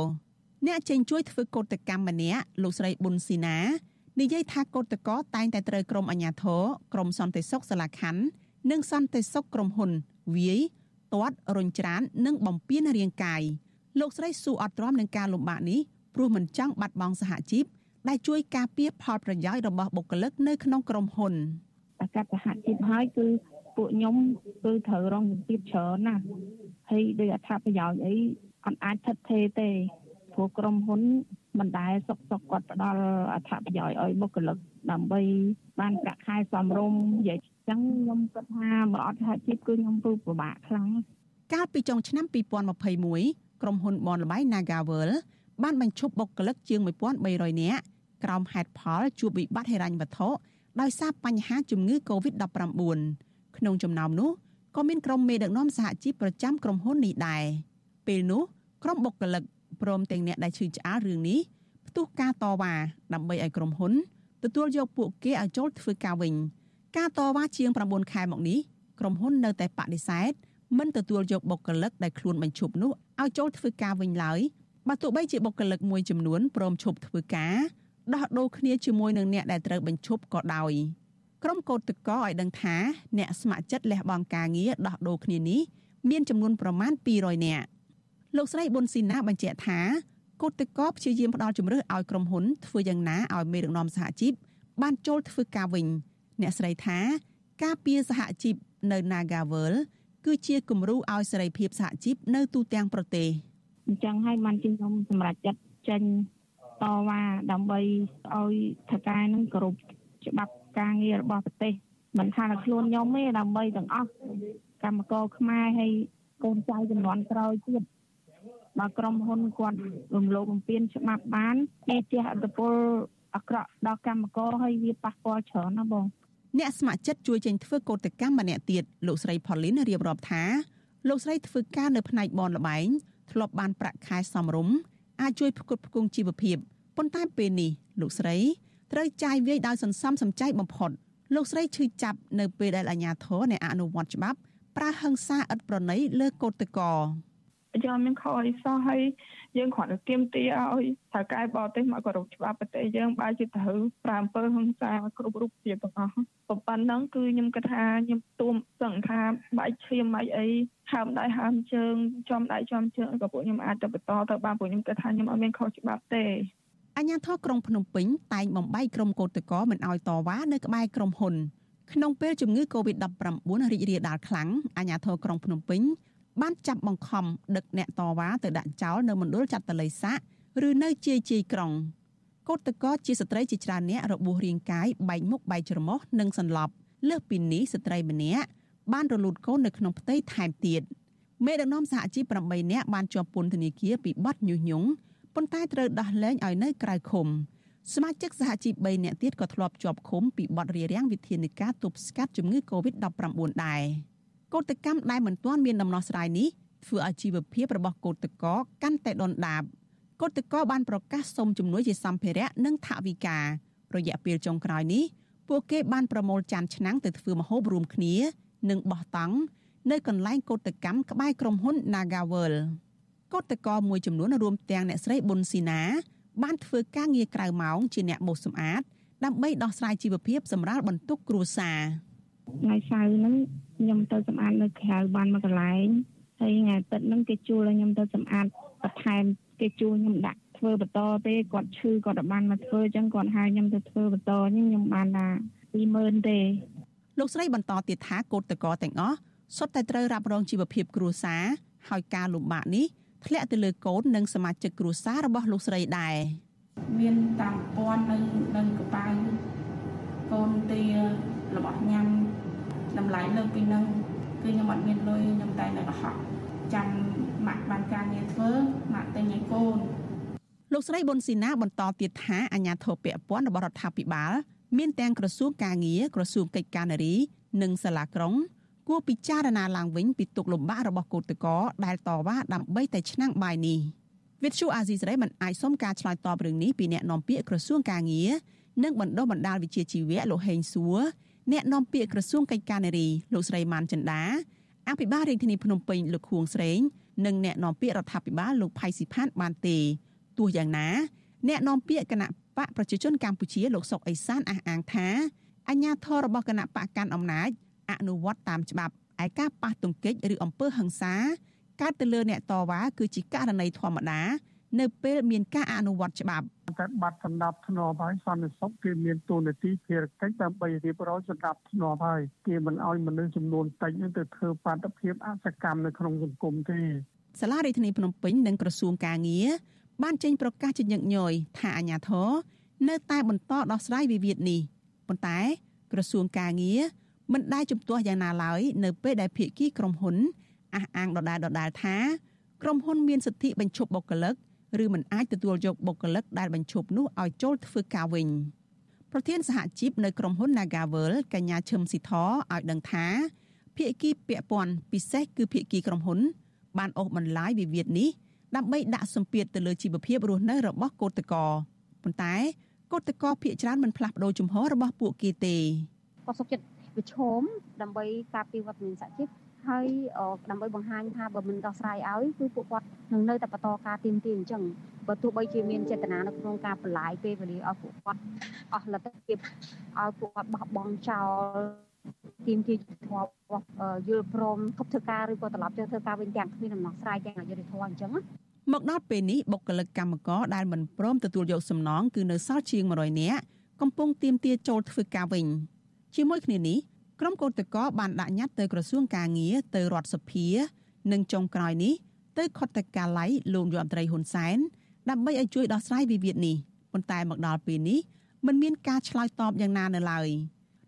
អ្នកចេញជួយធ្វើកោតកម្មម្នាក់លោកស្រីប៊ុនស៊ីណានិយាយថាកោតកោតែងតែត្រូវក្រុមអាជ្ញាធរក្រុមសន្តិសុខសាលាខណ្ឌនិងសន្តិសុខក្រុមហ៊ុនវាយទាត់រុញច្រាននិងបំពេញរាងកាយលោកស្រីស៊ូអត់ទ្រាំនឹងការលំបាកនេះព្រោះមិនចង់បាត់បង់សហជីព ដែលជួយការពារផលប្រយោជន៍របស់បុគ្គលិកនៅក្នុងក្រុមហ៊ុនអាកាសសហជីពហើយគឺពួកខ្ញុំគឺត្រូវរងជំទាបច្រើនណាស់ហើយដោយអត្ថប្រយោជន៍អីអត់អាចថិតថេរទេព្រោះក្រុមហ៊ុនមិនដែលសុកសុកគាត់ផ្ដល់អត្ថប្រយោជន៍ឲ្យបុគ្គលិកដើម្បីបានប្រាក់ខែសមរម្យនិយាយចឹងខ្ញុំគិតថាបើអត់សហជីពគឺខ្ញុំពុពិបាកខ្លាំងកាលពីចុងឆ្នាំ2021ក្រុមហ៊ុនបនលបៃ Nagavel បានបញ្ឈប់បុគ្គលិកជាង1300នាក់ ក្រោមហេតុផលជួបវិបត្តិហិរញ្ញវត្ថុដោយសារបញ្ហាជំងឺ Covid-19 ក្នុងចំណោមនោះក៏មានក្រុមមេដឹកនាំសហជីពប្រចាំក្រុមហ៊ុននេះដែរពេលនោះក្រុមបុគ្គលិកព្រមទាំងអ្នកដែលឈឺឆ្អាលរឿងនេះផ្ទុះការតវ៉ាដើម្បីឲ្យក្រុមហ៊ុនទទួលយកពួកគេឲ្យចូលធ្វើការវិញ ការតវ៉ាជាង9ខែមកនេះក្រុមហ៊ុននៅតែបដិសេធមិនទទួលយកបុគ្គលិកដែលខ្លួនបញ្ឈប់នោះឲ្យចូលធ្វើការវិញឡើយបើទោះបីជាបុគ្គលិកមួយចំនួនព្រមឈប់ធ្វើការ ដោះដូរគ្នាជាមួយនឹងអ្នកដែលត្រូវបញ្ឈប់ក៏ដោយក្រុមកោតតកឲ្យដឹងថាអ្នកស្ម័គ្រចិត្តលះបង់ការងារដោះដូរគ្នានេះមានចំនួនប្រមាណ200នាក់លោកស្រីប៊ុនស៊ីណាបញ្ជាក់ថាកោតតកព្យាយាមផ្ដល់ជំរឿសឲ្យក្រុមហ៊ុនធ្វើយ៉ាងណាឲ្យមេដឹកនាំសហជីពបានចូលធ្វើការវិញ អ្នកស្រីថាការពៀសហជីពនៅ Nagavel គឺជាគំរូឲ្យសេរីភាពសហជីពនៅទូទាំងប្រទេសអញ្ចឹងហើយបានជាខ្ញុំសម្រេចចិត្តចេញ តវ៉ាដើម្បីឲ្យថកែនឹងគោរពច្បាប់ការងាររបស់ប្រទេសមិនថាតែខ្លួនខ្ញុំទេដើម្បីទាំងអស់កម្មករខ្មែរហើយកូនចៅចំនួនក្រោយទៀតបើក្រុមហ៊ុនគាត់រំលោភបំពានច្បាប់បានគេជះឥទ្ធិពលអាក្រក់ដល់កម្មករហើយវាប៉ះពាល់ច្រើនណាបងអ្នកស្ម័គ្រចិត្តជួយចេញធ្វើកោតកម្មម្នាក់ទៀតលោកស្រីផូលីនរៀបរាប់ថាលោកស្រីធ្វើការនៅផ្នែកបនលបែងធ្លាប់បានប្រាក់ខែសមរម្យ អាចជួយផ្គត់ផ្គង់ជីវភាពប៉ុន្តែពេលនេះលោកស្រីត្រូវចាយវាយដោយសន្សំសំចៃបំផុតលោកស្រីឈឺចាប់នៅពេលដែលអាជ្ញាធរនៃអនុវត្តច្បាប់ប្រើហិង្សាឥតប្រណីលើកូតកោ យើងមានខអីសោះហើយយើងគ្រាន់តែទៀមទាឲ្យត្រូវកែបរទេសមកគោរពច្បាប់ប្រទេសយើងបើជាត្រូវប្រើអំពើហិង្សាគ្រប់រូបភាពទាំងអស់ប៉ុណ្ណឹងគឺខ្ញុំគិតថាខ្ញុំទួមសង្ឃាបែកឈាមបែកអីហើមដៃហើមជើងចំដៃចំជើងក៏ពួកខ្ញុំអាចទៅបន្តទៅបានពួកខ្ញុំគិតថាខ្ញុំអត់មានខុសច្បាប់ទេអញ្ញាធរក្រុងភ្នំពេញតែងបំបីក្រុមកោតក្រមិនអោយតវ៉ានៅក្បែរក្រុមហ៊ុនក្នុងពេលជំងឺ Covid-19 រីករាលដាលខ្លាំងអាជ្ញាធរក្រុងភ្នំពេញ បានចាប់បង្ខំដឹកអ្នកតវ៉ាទៅដាក់ចោលនៅមណ្ឌលចាត់តល័យស័កឬនៅជាយជាយក្រុងកូតកោជាស្ត្រីជាច្រើនអ្នករបួសរាងកាយបែកមុខបែកច្រមុះនិងសន្លប់លើសពីនេះស្ត្រីម្នាក់បានរលូតកូននៅក្នុងផ្ទៃថែមទៀតមេដឹកនាំសហជីព8នាក់បានជាប់ពន្ធនាគារពីបទញុះញង់ប៉ុន្តែត្រូវដោះលែងឲ្យនៅក្រៅឃុំសមាជិកសហជីព3នាក់ទៀតក៏ធ្លាប់ជាប់ឃុំពីបទរារាំងវិធានការទប់ស្កាត់ជំងឺ Covid-19 ដែរ កោតកម្មដែលមិនទាន់មានដំណោះស្រាយនេះធ្វើឲ្យជីវភាពរបស់កោតកោកាន់តែដុនដាបកោតកោបានប្រកាសសុំជំនួយជាសម្ភារៈនិងថវិការយៈពេលចុងក្រោយនេះពួកគេបានប្រមូលចានឆ្នាំងទៅធ្វើម្ហូបរួមគ្នា និងបោះតង់នៅកន្លែងកោតកម្មក្បែរក្រុមហ៊ុន Nagavel កោតកោមួយចំនួនរួមទាំងអ្នកស្រីប៊ុនស៊ីណា បានធ្វើការងារក្រៅម៉ោងជាអ្នកបោសសម្អាតដើម្បីដោះស្រាយជីវភាពសម្រាប់បន្ទុកគ្រួសារ ថ្ងៃសៅរ៍ហ្នឹងខ្ញុំទៅសម្អាតនៅក្រៅបានមួយកន្លែងហើយថ្ងៃអាទិត្យហ្នឹងគេជួលឲ្យខ្ញុំទៅសម្អាតបន្ថែមគេជួលខ្ញុំដាក់ធ្វើបន្តទេគាត់ឈឺគាត់បានមកធ្វើអញ្ចឹងគាត់ហៅខ្ញុំទៅធ្វើបន្តខ្ញុំបានថា20000ទេលោកស្រីបន្តទៀតថាកូតតកទាំងអស់សុទ្ធតែត្រូវរ៉ាប់រងជីវភាពគ្រួសារហើយការលំបាកនេះធ្លាក់ទៅលើកូននិងសមាជិកគ្រួសាររបស់លោកស្រីដែរមានតាមពាន់នៅនៅកប៉ៅកូនទារបស់ញ៉ាំ តម្លៃលើពីនឹងគឺខ្ញុំអត់មានលុយខ្ញុំតែនៅកុហកចាំម៉ាក់បានការងារធ្វើម៉ាក់ទិញឲ្យកូនលោកស្រីប៊ុនស៊ីណាបន្តទៀតថាអាញាធរពពន់របស់រដ្ឋាភិបាល មានទាំងក្រសួងការងារក្រសួងកិច្ចការនារី និងសាលាក្រុងគួរពិចារណាឡើងវិញពីទុកលំបាករបស់កូតកោដែលតវ៉ាដើម្បីតែឆ្នាំងបាយនេះវិទ្យុអាស៊ីសេរីមិនអាចសុំការឆ្លើយតបរឿងនេះពីអ្នកនាំពាក្យក្រសួងការងារនិងបណ្ដុះបណ្ដាលវិជ្ជាជីវៈលោកហេងសួរ អ្នកនាំពាក្យក្រសួងកិច្ចការនារីលោកស្រីម៉ាន់ចិន្តាអភិបាលរាជធានីភ្នំពេញលោកខួងស្រេងនិងអ្នកនាំពាក្យរដ្ឋាភិបាលលោកផៃស៊ីផានបានទេទោះយ៉ាងណាអ្នកនាំពាក្យគណៈបកប្រជាជនកម្ពុជាលោកសុកអេសានអះអាងថាអញ្ញាធររបស់គណៈបកកាន់អំណាចអនុវត្តតាមច្បាប់ឯការប៉ះទង្គិចឬអំពើហិង្សាកើតទៅលើអ្នកតវ៉ាគឺជាករណីធម្មតា នៅពេលមានការអនុវត្តច្បាប់តែបាត់សម្ដាប់ធ្នាប់ហើយសន្តិសុខគេមានទូនាទីភារកិច្ចដើម្បីរៀបរយសម្ដាប់ធ្នាប់ហើយគេមិនអោយមនុស្សចំនួនតិចទៅធ្វើបាតុភិបអសកម្មនៅក្នុងសង្គមទេសាលារដ្ឋាភិបាលភ្នំពេញនិងក្រសួងការងារបានចេញប្រកាសជាញឹកញយថាអាញាធរនៅតែបន្តដោះស្រាយវិវាទនេះប៉ុន្តែក្រសួងការងារមិនដែលជំទាស់យ៉ាងណាឡើយនៅពេលដែលភាគីក្រុមហ៊ុនអះអាងដដែលដដែលថាក្រុមហ៊ុនមានសិទ្ធិបញ្ឈប់បុគ្គលិក ឬមិនអាចទទួលយកបុគ្គលិកដែលបញ្ឈប់នោះឲ្យចូលធ្វើការវិញប្រធានសហជីពនៅក្រុមហ៊ុន Nagavel កញ្ញាឈឹមស៊ីធឲ្យដឹងថាភាគីពាក់ព័ន្ធពិសេសគឺភាគីក្រុមហ៊ុន បានអូសបន្លាយវិវាទនេះដើម្បីដាក់សម្ពាធទៅលើជីវភាពរស់នៅរបស់កូតកោប៉ុន្តែកូតកោភាគច្រើនមិនផ្លាស់ប្ដូរជំហររបស់ពួកគេទេគាត់សុខចិត្តប្រឈមដើម្បីការពីវត្តមានសហជីព ហើយដើម្បីបង្ហាញថាបើមិនដោះស្រាយឲ្យគឺពួកគាត់នឹងនៅតែបន្តការទៀមទាអញ្ចឹងបើទោះបីជាមានចេតនានៅក្នុងការបន្លាយពេលវេលាឲ្យពួកគាត់អស់លទ្ធភាពឲ្យពួកគាត់បោះបង់ចោលទីមទីធម៌យល់ព្រមគប់ធ្វើការឬក៏ត្រឡប់ទៅធ្វើការវិញទាំងគ្មានដំណោះស្រាយទាំងអយុធធម៌អញ្ចឹងមកដល់ពេលនេះបុគ្គលិកកម្មករដែលមិនព្រមទទួលយកសំណងគឺនៅសល់ជាង100នាក់កំពុងទៀមទាចូលធ្វើការវិញជាមួយគ្នានេះ ក្រុមកោតក្របានដាក់ញត្តិទៅក្រសួងកាងារទៅរដ្ឋសភានិងចុងក្រោយនេះទៅខុទ្ទកាល័យលោកយមត្រីហ៊ុនសែនដើម្បីឲ្យជួយដោះស្រាយវិវាទនេះប៉ុន្តែមកដល់ពេលនេះមិនមានការឆ្លើយតបយ៉ាងណានៅឡើយ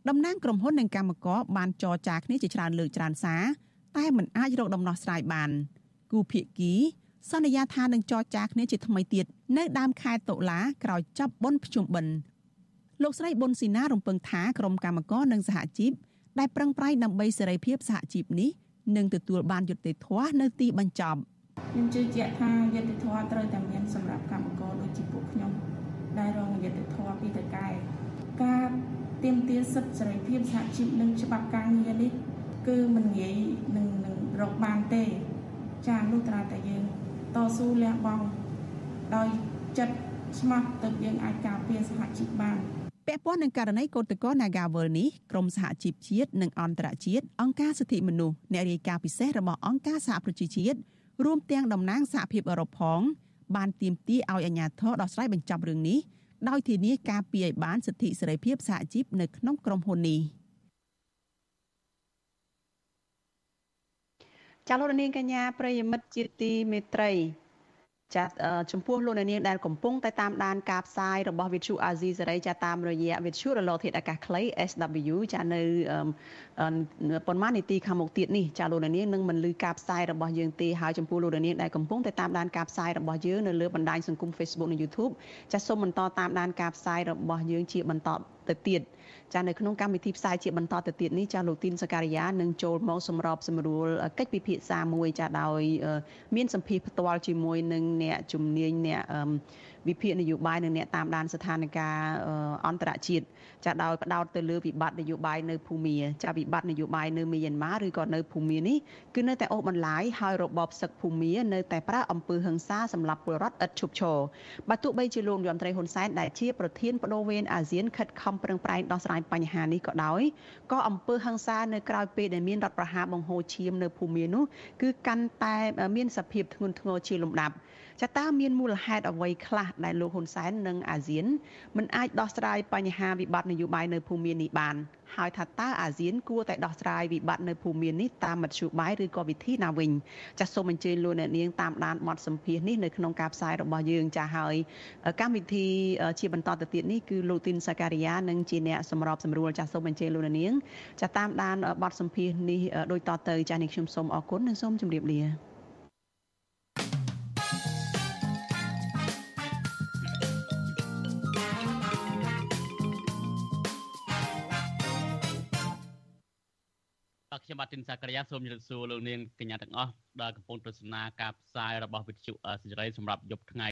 តំណាងក្រុមហ៊ុននិងកម្មករបានចរចាគ្នាជាច្រើនលើកច្រើនសារតែមិនអាចរកដំណោះស្រាយបានគូភាគីសន្យាថានឹងចរចាគ្នាជាថ្មីទៀតនៅដើមខែតុលាក្រោយចប់បុណ្យភ្ជុំបិណ្ឌលោកស្រីប៊ុនស៊ីណារំពឹងថាក្រុមកម្មករនិងសហជីព ដែលប្រឹងប្រែងដើម្បីសេរីភាពសហជីពនេះនឹងទទួលបានយុត្តិធម៌នៅទីបញ្ចប់ខ្ញុំជឿជាក់ថាយុត្តិធម៌ត្រូវតែមានសម្រាប់កម្មករដូចជាពួកខ្ញុំដែលរងយុត្តិធម៌ពីតកែការទាមទារសិទ្ធិសេរីភាពសហជីពនិងច្បាប់ការងារនេះគឺមិនងាយនឹងនឹងរកបានទេ ចាលុះត្រាតែយើងតស៊ូលះបង់ដោយចិត្តស្មោះទើបយើងអាចការពារសហជីពបាន ពាក់ព័ន្ធនឹងករណីកូតកោ Nagawal នេះក្រមសហជីពជាតិនិងអន្តរជាតិអង្គការសិទ្ធិមនុស្សអ្នករាយការណ៍ពិសេសរបស់អង្គការសហប្រជាជាតិរួមទាំងតំណាងសហភាពអឺរ៉ុបផងបានទាមទារឲ្យអាជ្ញាធរដោះស្រាយបញ្ចប់រឿងនេះដោយធានាការពារឲ្យបានសិទ្ធិសេរីភាពសហជីពនៅក្នុងក្រុមហ៊ុននេះចាលោកនាងកញ្ញាប្រិយមិត្តជាទីមេត្រី ចាចំពោះលោកអ្នកនាងដែលកំពុងតែតាមដានការផ្សាយរបស់វិទ្យុអាស៊ីសេរីចាតាមរយៈវិទ្យុរលកធាតុអាកាសខ្លី SW ចានៅប៉ុន្មាននាទីខាងមុខទៀតនេះចាលោកអ្នកនាងនឹងមិនលឺការផ្សាយរបស់យើងទេហើយចំពោះលោកអ្នកនាងដែលកំពុងតែតាមដានការផ្សាយរបស់យើងនៅលើបណ្ដាញសង្គម Facebook និង YouTube ចាសូមបន្តតាមដានការផ្សាយរបស់យើងជាបន្តទៅទៀតចានៅក្នុងកម្មវិធីផ្សាយជាបន្តទៅទៀតនេះចាលោកទីនសការីយ៉ានឹងចូលមកសម្របសម្រួលកិច្ចពិភាក្សាមួយចាដោយ មានសម្ភារផ្ទាល់ជាមួយនឹងអ្នកជំនាញអ្នក វិភាគនយោបាយនិងអ្នកតាមដានស្ថានភាពអន្តរជាតិចាដោយផ្ដោតទៅលើវិបត្តិនយោបាយនៅភូមាចាវិបត្តិនយោបាយនៅមីយ៉ាន់ម៉ាឬក៏នៅភូមានេះគឺនៅតែអូសបន្លាយហើយរបបសឹកភូមានៅតែប្រើអំពើហិង្សាសម្រាប់ពលរដ្ឋឥតឈប់ឈរបើទោះបីជាលោកយមត្រីហ៊ុនសែនដែលជាប្រធានបដូវវេនអាស៊ានខិតខំប្រឹងប្រែងដោះស្រាយបញ្ហានេះក៏ដោយក៏អំពើហិង្សានៅក្រៅពេលដែលមានរដ្ឋប្រហារបង្ហូរឈាមនៅភូមានោះគឺកាន់តែមានសភាពធ្ងន់ធ្ងរជាលំដាប់ ចាតើមានមូលហេតុអ្វីខ្លះដែលលោកហ៊ុនសែននិងអាស៊ានមិនអាចដោះស្រាយបញ្ហាវិបត្តិនយោបាយនៅភូមិមាននេះបានហើយថាតើអាស៊ានគួរតែដោះស្រាយវិបត្តិនៅភូមិមាននេះតាមមធ្យោបាយឬក៏វិធីណាវិញចាសសូមអញ្ជើញលោកអ្នកនាងតាមដានបទសម្ភាសន៍នេះនៅក្នុងការផ្សាយរបស់យើងចាសហើយកម្មវិធីជាបន្តទៅទៀតនេះគឺលោកទីនសាការីយ៉ានឹងជាអ្នកសម្របសម្រួលចាសសូមអញ្ជើញលោកអ្នកនាងចាសតាមដានបទសម្ភាសន៍នេះដូចតទៅចាសនេះខ្ញុំសូមអរគុណនិងសូមជម្រាបលា ខ្ញុំបាទទីនសាករិយាសូមជម្រាបសួរលោកនាងកញ្ញាទាំងអស់ដែលកំពុងទស្សនាការផ្សាយរបស់វិទ្យុសេរីសម្រាប់យប់ថ្ងៃ